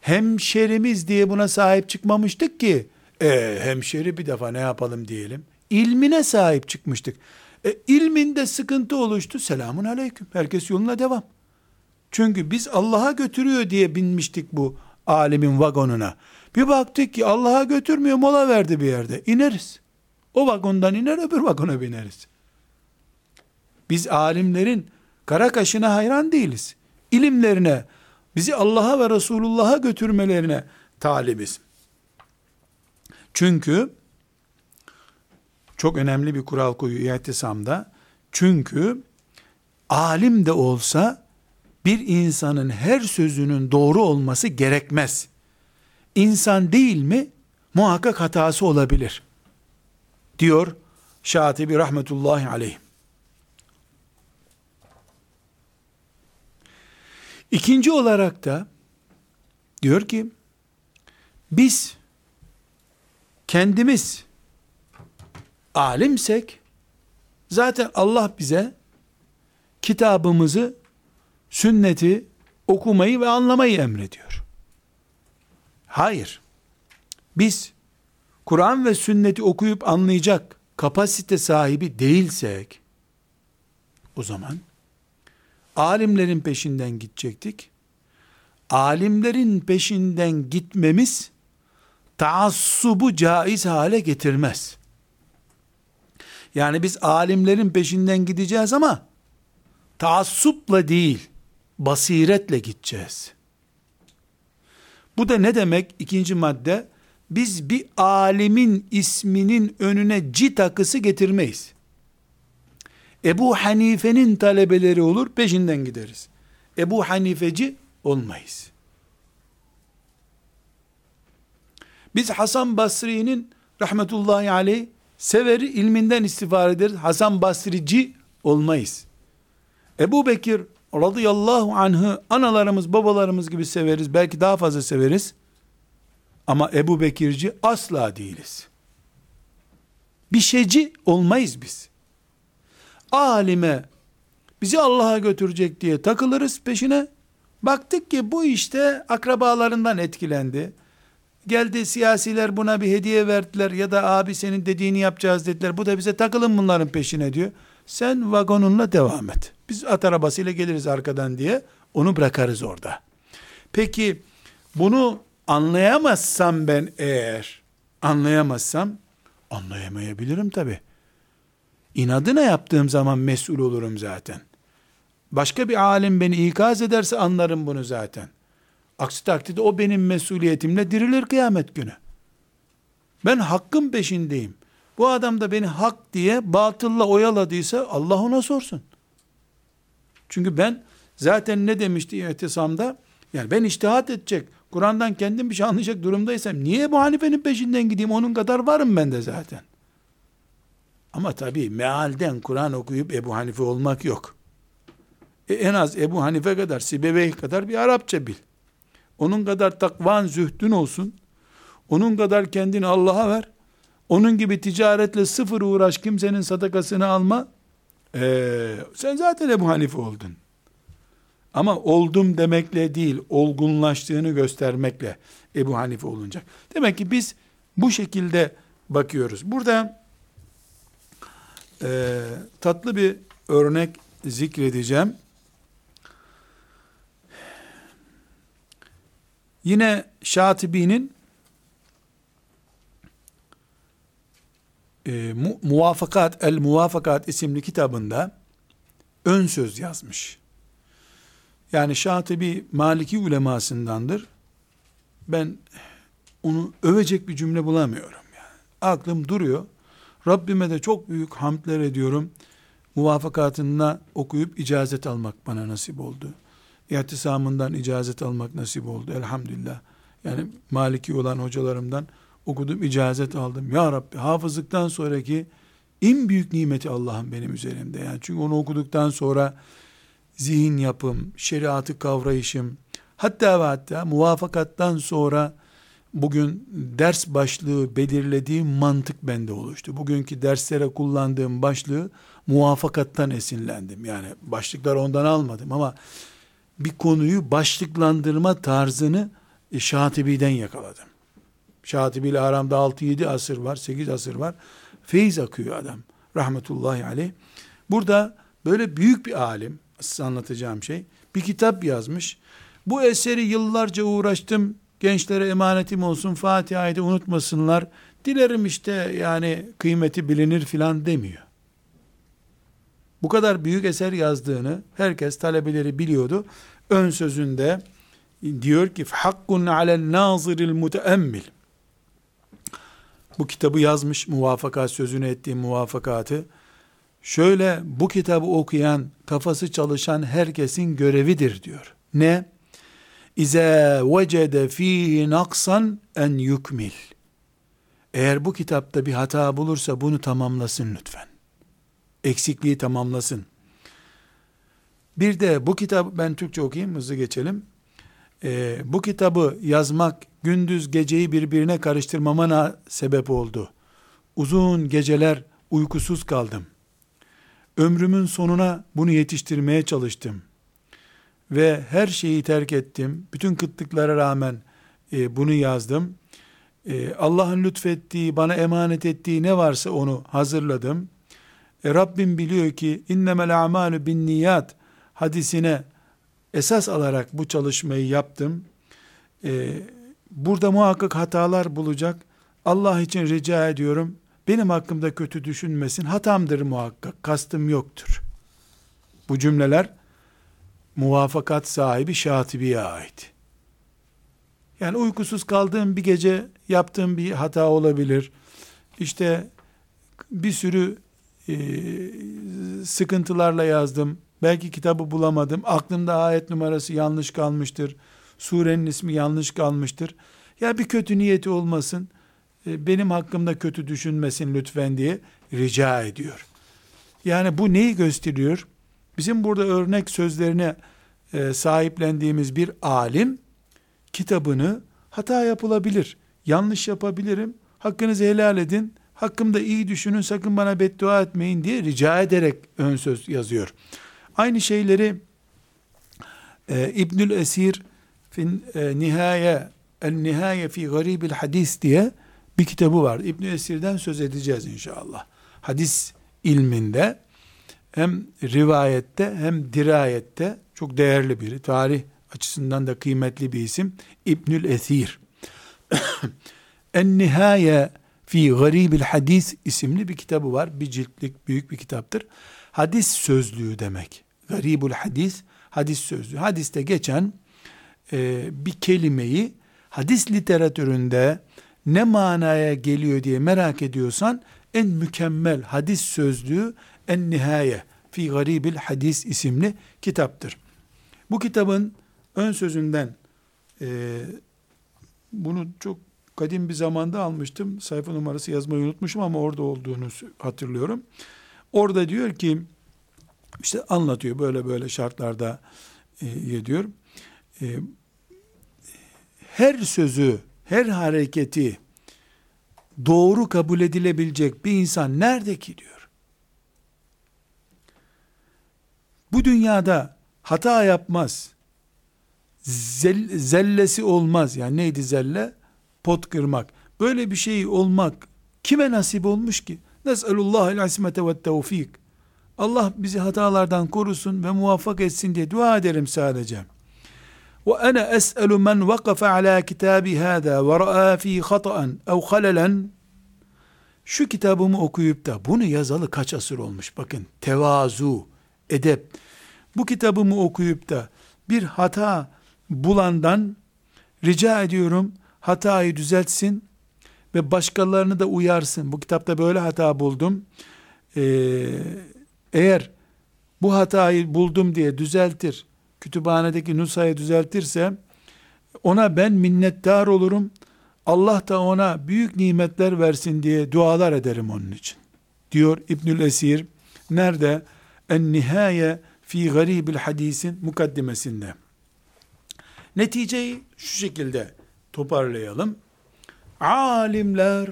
hemşerimiz diye buna sahip çıkmamıştık ki e, hemşeri bir defa ne yapalım diyelim. İlmine sahip çıkmıştık. E, ilminde sıkıntı oluştu. Selamun aleyküm. Herkes yoluna devam. Çünkü biz Allah'a götürüyor diye binmiştik bu alimin vagonuna. Bir baktık ki Allah'a götürmüyor mola verdi bir yerde. İneriz. O vagondan iner öbür vagona bineriz. Biz alimlerin kara kaşına hayran değiliz. İlimlerine, bizi Allah'a ve Resulullah'a götürmelerine talibiz. Çünkü çok önemli bir kural koyuyor İhtisam'da. Çünkü alim de olsa bir insanın her sözünün doğru olması gerekmez. İnsan değil mi? Muhakkak hatası olabilir. Diyor Şatibi rahmetullahi aleyh. İkinci olarak da diyor ki biz kendimiz alimsek zaten Allah bize kitabımızı sünneti okumayı ve anlamayı emrediyor. Hayır. Biz Kur'an ve sünneti okuyup anlayacak kapasite sahibi değilsek o zaman alimlerin peşinden gidecektik. Alimlerin peşinden gitmemiz taassubu caiz hale getirmez. Yani biz alimlerin peşinden gideceğiz ama taassupla değil, basiretle gideceğiz. Bu da ne demek? İkinci madde, biz bir alimin isminin önüne C takısı getirmeyiz. Ebu Hanife'nin talebeleri olur, peşinden gideriz. Ebu Hanifeci olmayız. Biz Hasan Basri'nin rahmetullahi aleyh severi ilminden istifade ederiz. Hasan Basrici olmayız. Ebu Bekir radıyallahu anh'ı analarımız babalarımız gibi severiz. Belki daha fazla severiz. Ama Ebu Bekirci asla değiliz. Bir şeyci olmayız biz. Alime bizi Allah'a götürecek diye takılırız peşine. Baktık ki bu işte akrabalarından etkilendi. Geldi siyasiler buna bir hediye verdiler ya da abi senin dediğini yapacağız dediler. Bu da bize takılın bunların peşine diyor. Sen vagonunla devam et. Biz at arabasıyla geliriz arkadan diye onu bırakarız orada. Peki bunu anlayamazsam ben eğer anlayamazsam anlayamayabilirim tabi. İnadına yaptığım zaman mesul olurum zaten. Başka bir alim beni ikaz ederse anlarım bunu zaten. Aksi takdirde o benim mesuliyetimle dirilir kıyamet günü. Ben hakkın peşindeyim. Bu adam da beni hak diye batılla oyaladıysa Allah ona sorsun. Çünkü ben zaten ne demişti itisamda? Yani ben iştihat edecek, Kur'an'dan kendim bir şey anlayacak durumdaysam niye bu Hanife'nin peşinden gideyim? Onun kadar varım ben de zaten. Ama tabii mealden Kur'an okuyup Ebu Hanife olmak yok. E en az Ebu Hanife kadar, Sibevey kadar bir Arapça bil. Onun kadar takvan, zühdün olsun. Onun kadar kendini Allah'a ver. Onun gibi ticaretle sıfır uğraş, kimsenin sadakasını alma. Ee, sen zaten Ebu Hanife oldun. Ama oldum demekle değil, olgunlaştığını göstermekle Ebu Hanife olunacak. Demek ki biz bu şekilde bakıyoruz. Burada e, tatlı bir örnek zikredeceğim. Yine Şatibi'nin e, mu, Muvafakat El Muvafakat isimli kitabında ön söz yazmış. Yani Şatibi Maliki ulemasındandır. Ben onu övecek bir cümle bulamıyorum. Yani. Aklım duruyor. Rabbime de çok büyük hamdler ediyorum. Muvafakatına okuyup icazet almak bana nasip oldu. İhtisamından icazet almak nasip oldu. Elhamdülillah. Yani Maliki olan hocalarımdan okudum, icazet aldım. Ya Rabbi hafızlıktan sonraki en büyük nimeti Allah'ın benim üzerimde. Yani çünkü onu okuduktan sonra zihin yapım, şeriatı kavrayışım, hatta ve hatta muvafakattan sonra bugün ders başlığı belirlediğim mantık bende oluştu. Bugünkü derslere kullandığım başlığı muvafakattan esinlendim. Yani başlıklar ondan almadım ama bir konuyu başlıklandırma tarzını e, Şatibi'den yakaladım. Şatibi ile aramda 6-7 asır var, 8 asır var. Feyiz akıyor adam. Rahmetullahi aleyh. Burada böyle büyük bir alim, size anlatacağım şey, bir kitap yazmış. Bu eseri yıllarca uğraştım, gençlere emanetim olsun, Fatiha'yı da unutmasınlar. Dilerim işte yani kıymeti bilinir filan demiyor. Bu kadar büyük eser yazdığını herkes talebeleri biliyordu. Ön sözünde diyor ki hakkun alel naziril muteemmil bu kitabı yazmış muvafakat sözünü ettiğim muvafakatı şöyle bu kitabı okuyan kafası çalışan herkesin görevidir diyor. Ne? İze vecede fihi naksan en yukmil. Eğer bu kitapta bir hata bulursa bunu tamamlasın lütfen. Eksikliği tamamlasın. Bir de bu kitap ben Türkçe okuyayım hızlı geçelim. Ee, bu kitabı yazmak gündüz geceyi birbirine karıştırmamana sebep oldu. Uzun geceler uykusuz kaldım. Ömrümün sonuna bunu yetiştirmeye çalıştım. Ve her şeyi terk ettim. Bütün kıtlıklara rağmen e, bunu yazdım. E, Allah'ın lütfettiği, bana emanet ettiği ne varsa onu hazırladım. E, Rabbim biliyor ki innemel a'malu bin niyat hadisine esas alarak bu çalışmayı yaptım. E, burada muhakkak hatalar bulacak. Allah için rica ediyorum. Benim hakkımda kötü düşünmesin. Hatamdır muhakkak. Kastım yoktur. Bu cümleler muvafakat sahibi Şatibi'ye ait. Yani uykusuz kaldığım bir gece yaptığım bir hata olabilir. İşte bir sürü e, sıkıntılarla yazdım. Belki kitabı bulamadım. Aklımda ayet numarası yanlış kalmıştır. Surenin ismi yanlış kalmıştır. Ya bir kötü niyeti olmasın. E, benim hakkımda kötü düşünmesin lütfen diye rica ediyor. Yani bu neyi gösteriyor? Bizim burada örnek sözlerine e, sahiplendiğimiz bir alim kitabını hata yapılabilir. Yanlış yapabilirim. Hakkınızı helal edin. Hakkımda iyi düşünün sakın bana beddua etmeyin diye rica ederek ön söz yazıyor. Aynı şeyleri e, İbnül Esir fin e, nihaye el nihaye fi garibil hadis diye bir kitabı var. İbn Esir'den söz edeceğiz inşallah. Hadis ilminde hem rivayette hem dirayette çok değerli biri. Tarih açısından da kıymetli bir isim. İbnül Esir. en Nihaye fi Garibil Hadis isimli bir kitabı var. Bir ciltlik büyük bir kitaptır. Hadis sözlüğü demek. Garibul Hadis, hadis sözlüğü. Hadiste geçen e, bir kelimeyi hadis literatüründe ne manaya geliyor diye merak ediyorsan en mükemmel hadis sözlüğü En Nihaye fi Garibil Hadis isimli kitaptır. Bu kitabın ön sözünden e, bunu çok kadim bir zamanda almıştım. Sayfa numarası yazmayı unutmuşum ama orada olduğunu hatırlıyorum. Orada diyor ki işte anlatıyor böyle böyle şartlarda e, diyor. E, her sözü, her hareketi doğru kabul edilebilecek bir insan nerede ki diyor. Bu dünyada hata yapmaz. Zel, zellesi olmaz. Yani neydi zelle? Pot kırmak. Böyle bir şey olmak kime nasip olmuş ki? Nes'elullahil asmete ve tevfik. Allah bizi hatalardan korusun ve muvaffak etsin diye dua ederim sadece. Ve ana es'elu men vakafe ala kitabi hâzâ ve ra'â fî hata'an ev halelen şu kitabımı okuyup da bunu yazalı kaç asır olmuş bakın tevazu, edep bu kitabımı okuyup da bir hata bulandan rica ediyorum hatayı düzeltsin ve başkalarını da uyarsın. Bu kitapta böyle hata buldum. Ee, eğer bu hatayı buldum diye düzeltir, kütüphanedeki nusayı düzeltirse ona ben minnettar olurum. Allah da ona büyük nimetler versin diye dualar ederim onun için. Diyor İbnül Esir. Nerede? En nihaye fi garibil hadisin mukaddimesinde. Neticeyi şu şekilde toparlayalım. Alimler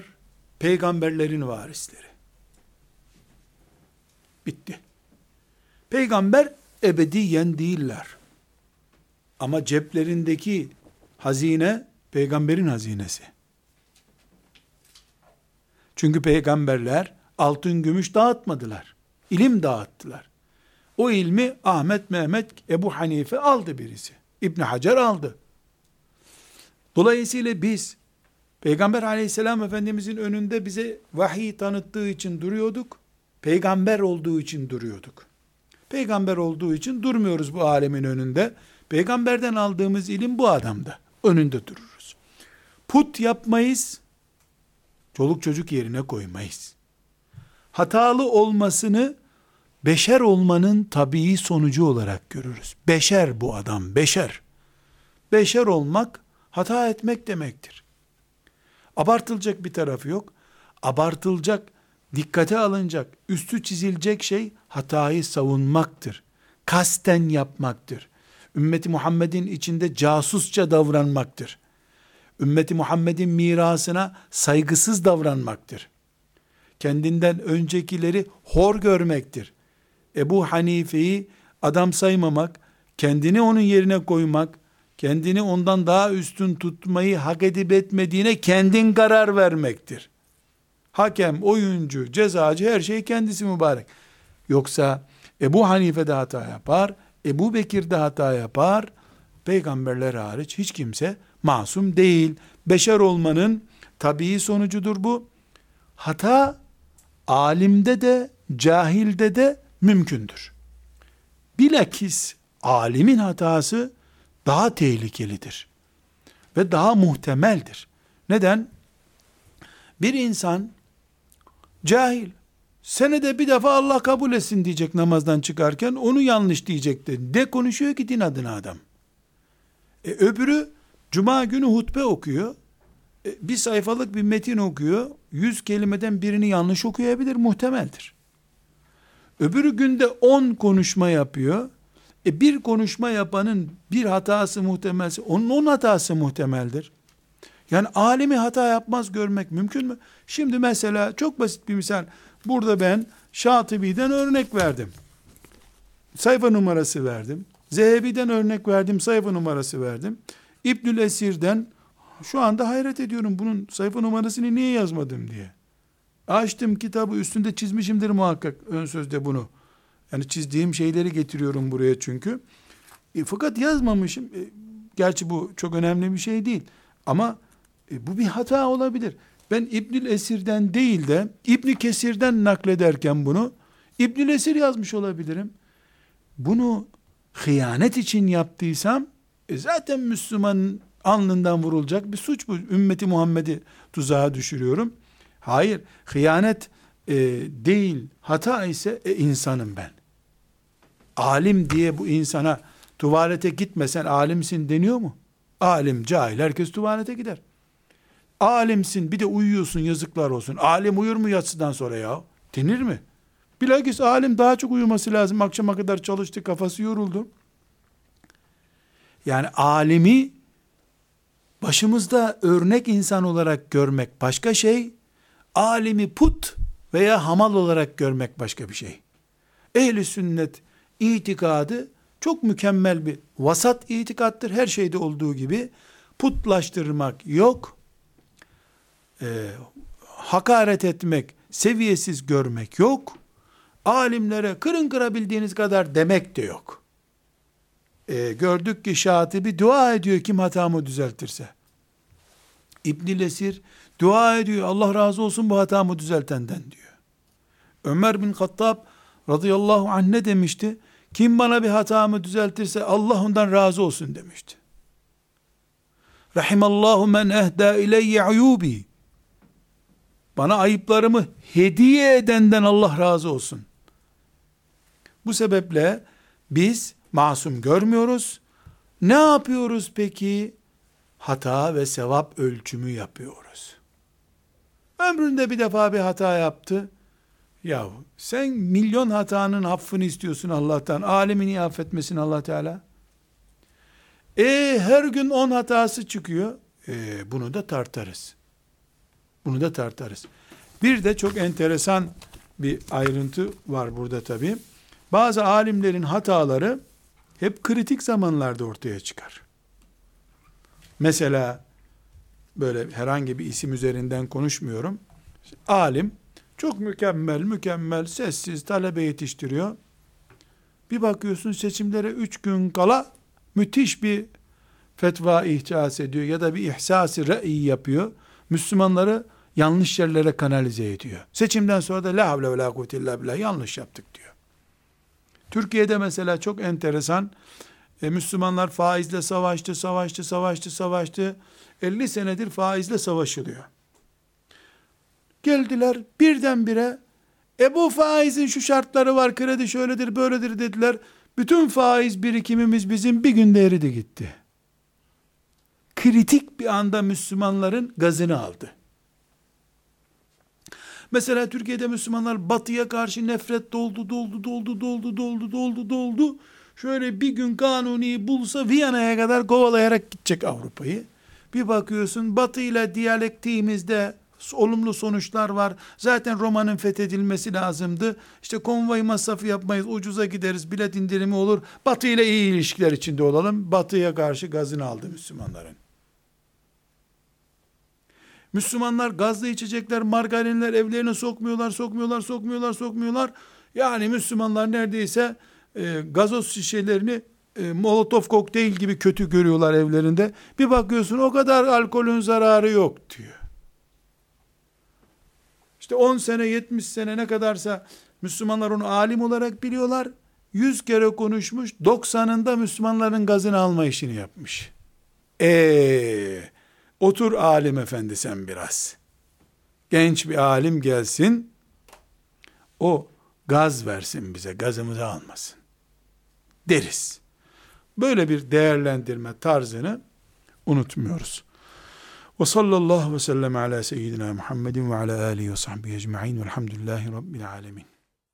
peygamberlerin varisleri. Bitti. Peygamber ebediyen değiller. Ama ceplerindeki hazine peygamberin hazinesi. Çünkü peygamberler altın gümüş dağıtmadılar. İlim dağıttılar. O ilmi Ahmet, Mehmet, Ebu Hanife aldı birisi. İbn Hacer aldı. Dolayısıyla biz Peygamber aleyhisselam efendimizin önünde bize vahiy tanıttığı için duruyorduk. Peygamber olduğu için duruyorduk. Peygamber olduğu için durmuyoruz bu alemin önünde. Peygamberden aldığımız ilim bu adamda. Önünde dururuz. Put yapmayız. Çoluk çocuk yerine koymayız. Hatalı olmasını beşer olmanın tabii sonucu olarak görürüz. Beşer bu adam, beşer. Beşer olmak hata etmek demektir. Abartılacak bir tarafı yok. Abartılacak, dikkate alınacak, üstü çizilecek şey hatayı savunmaktır. Kasten yapmaktır. Ümmeti Muhammed'in içinde casusça davranmaktır. Ümmeti Muhammed'in mirasına saygısız davranmaktır. Kendinden öncekileri hor görmektir. Ebu Hanife'yi adam saymamak, kendini onun yerine koymak, kendini ondan daha üstün tutmayı hak edip etmediğine kendin karar vermektir. Hakem, oyuncu, cezacı her şey kendisi mübarek. Yoksa Ebu Hanife de hata yapar, Ebu Bekir de hata yapar, peygamberler hariç hiç kimse masum değil. Beşer olmanın tabii sonucudur bu. Hata alimde de cahilde de mümkündür. Bilakis alimin hatası daha tehlikelidir. Ve daha muhtemeldir. Neden? Bir insan cahil, senede bir defa Allah kabul etsin diyecek namazdan çıkarken onu yanlış diyecekti. De konuşuyor ki din adına adam. E, öbürü cuma günü hutbe okuyor. E, bir sayfalık bir metin okuyor. Yüz kelimeden birini yanlış okuyabilir muhtemeldir. Öbürü günde on konuşma yapıyor. E bir konuşma yapanın bir hatası muhtemelse onun on hatası muhtemeldir. Yani alemi hata yapmaz görmek mümkün mü? Şimdi mesela çok basit bir misal. Burada ben Şatibi'den örnek verdim. Sayfa numarası verdim. Zehebi'den örnek verdim, sayfa numarası verdim. İbnül Esir'den şu anda hayret ediyorum bunun sayfa numarasını niye yazmadım diye. Açtım kitabı üstünde çizmişimdir muhakkak ön sözde bunu. Yani çizdiğim şeyleri getiriyorum buraya çünkü. E, fakat yazmamışım. E, gerçi bu çok önemli bir şey değil. Ama e, bu bir hata olabilir. Ben İbnül Esir'den değil de İbni Kesir'den naklederken bunu İbnül Esir yazmış olabilirim. Bunu hıyanet için yaptıysam e, zaten Müslümanın alnından vurulacak bir suç bu. Ümmeti Muhammed'i tuzağa düşürüyorum. Hayır, hıyanet e, değil, hata ise e, insanım ben. Alim diye bu insana tuvalete gitmesen alimsin deniyor mu? Alim, cahil, herkes tuvalete gider. Alimsin bir de uyuyorsun yazıklar olsun. Alim uyur mu yatsıdan sonra ya? Denir mi? Bilakis alim daha çok uyuması lazım. Akşama kadar çalıştı, kafası yoruldu. Yani alimi başımızda örnek insan olarak görmek başka şey, alimi put veya hamal olarak görmek başka bir şey. Ehli sünnet itikadı çok mükemmel bir vasat itikattır. Her şeyde olduğu gibi putlaştırmak yok. Ee, hakaret etmek, seviyesiz görmek yok. Alimlere kırın kırabildiğiniz kadar demek de yok. Ee, gördük ki Şatibi dua ediyor kim hatamı düzeltirse. İbn Lesir dua ediyor Allah razı olsun bu hatamı düzeltenden diyor. Ömer bin Hattab radıyallahu anh ne demişti? Kim bana bir hatamı düzeltirse Allah ondan razı olsun demişti. Rahimallahu men ehda ileyye uyubi. Bana ayıplarımı hediye edenden Allah razı olsun. Bu sebeple biz masum görmüyoruz. Ne yapıyoruz peki? Hata ve sevap ölçümü yapıyoruz. Ömründe bir defa bir hata yaptı. Ya sen milyon hatanın affını istiyorsun Allah'tan. Alemini affetmesin Allah Teala. E her gün on hatası çıkıyor. E, bunu da tartarız. Bunu da tartarız. Bir de çok enteresan bir ayrıntı var burada tabi. Bazı alimlerin hataları hep kritik zamanlarda ortaya çıkar. Mesela böyle herhangi bir isim üzerinden konuşmuyorum. Alim çok mükemmel, mükemmel, sessiz talebe yetiştiriyor. Bir bakıyorsun seçimlere üç gün kala müthiş bir fetva ihsas ediyor ya da bir ihsası re'i yapıyor. Müslümanları yanlış yerlere kanalize ediyor. Seçimden sonra da la havle ve la kuvvete illa billah yanlış yaptık diyor. Türkiye'de mesela çok enteresan e, Müslümanlar faizle savaştı, savaştı, savaştı, savaştı. 50 senedir faizle savaşılıyor. Geldiler birdenbire e bu faizin şu şartları var, kredi şöyledir, böyledir dediler. Bütün faiz birikimimiz bizim bir günde eridi gitti. Kritik bir anda Müslümanların gazını aldı. Mesela Türkiye'de Müslümanlar batıya karşı nefret doldu, doldu, doldu, doldu, doldu, doldu, doldu. Şöyle bir gün kanuni bulsa Viyana'ya kadar kovalayarak gidecek Avrupa'yı. Bir bakıyorsun batı ile diyalektiğimizde olumlu sonuçlar var. Zaten Roma'nın fethedilmesi lazımdı. İşte konvoy masrafı yapmayız, ucuza gideriz, bilet indirimi olur. Batı ile iyi ilişkiler içinde olalım. Batıya karşı gazını aldı Müslümanların. Müslümanlar gazlı içecekler, margarinler evlerine sokmuyorlar, sokmuyorlar, sokmuyorlar, sokmuyorlar. Yani Müslümanlar neredeyse e, gazoz şişelerini e, Molotov kokteyl gibi kötü görüyorlar evlerinde. Bir bakıyorsun o kadar alkolün zararı yok diyor. İşte 10 sene 70 sene ne kadarsa Müslümanlar onu alim olarak biliyorlar. 100 kere konuşmuş 90'ında Müslümanların gazını alma işini yapmış. Eee Otur alim efendi sen biraz. Genç bir alim gelsin. O gaz versin bize. Gazımızı almasın. Deriz. Böyle bir değerlendirme tarzını unutmuyoruz. Ve sallallahu ve sellem ala seyyidina Muhammedin ve ala alihi ve sahbihi ecma'in velhamdülillahi rabbil alemin.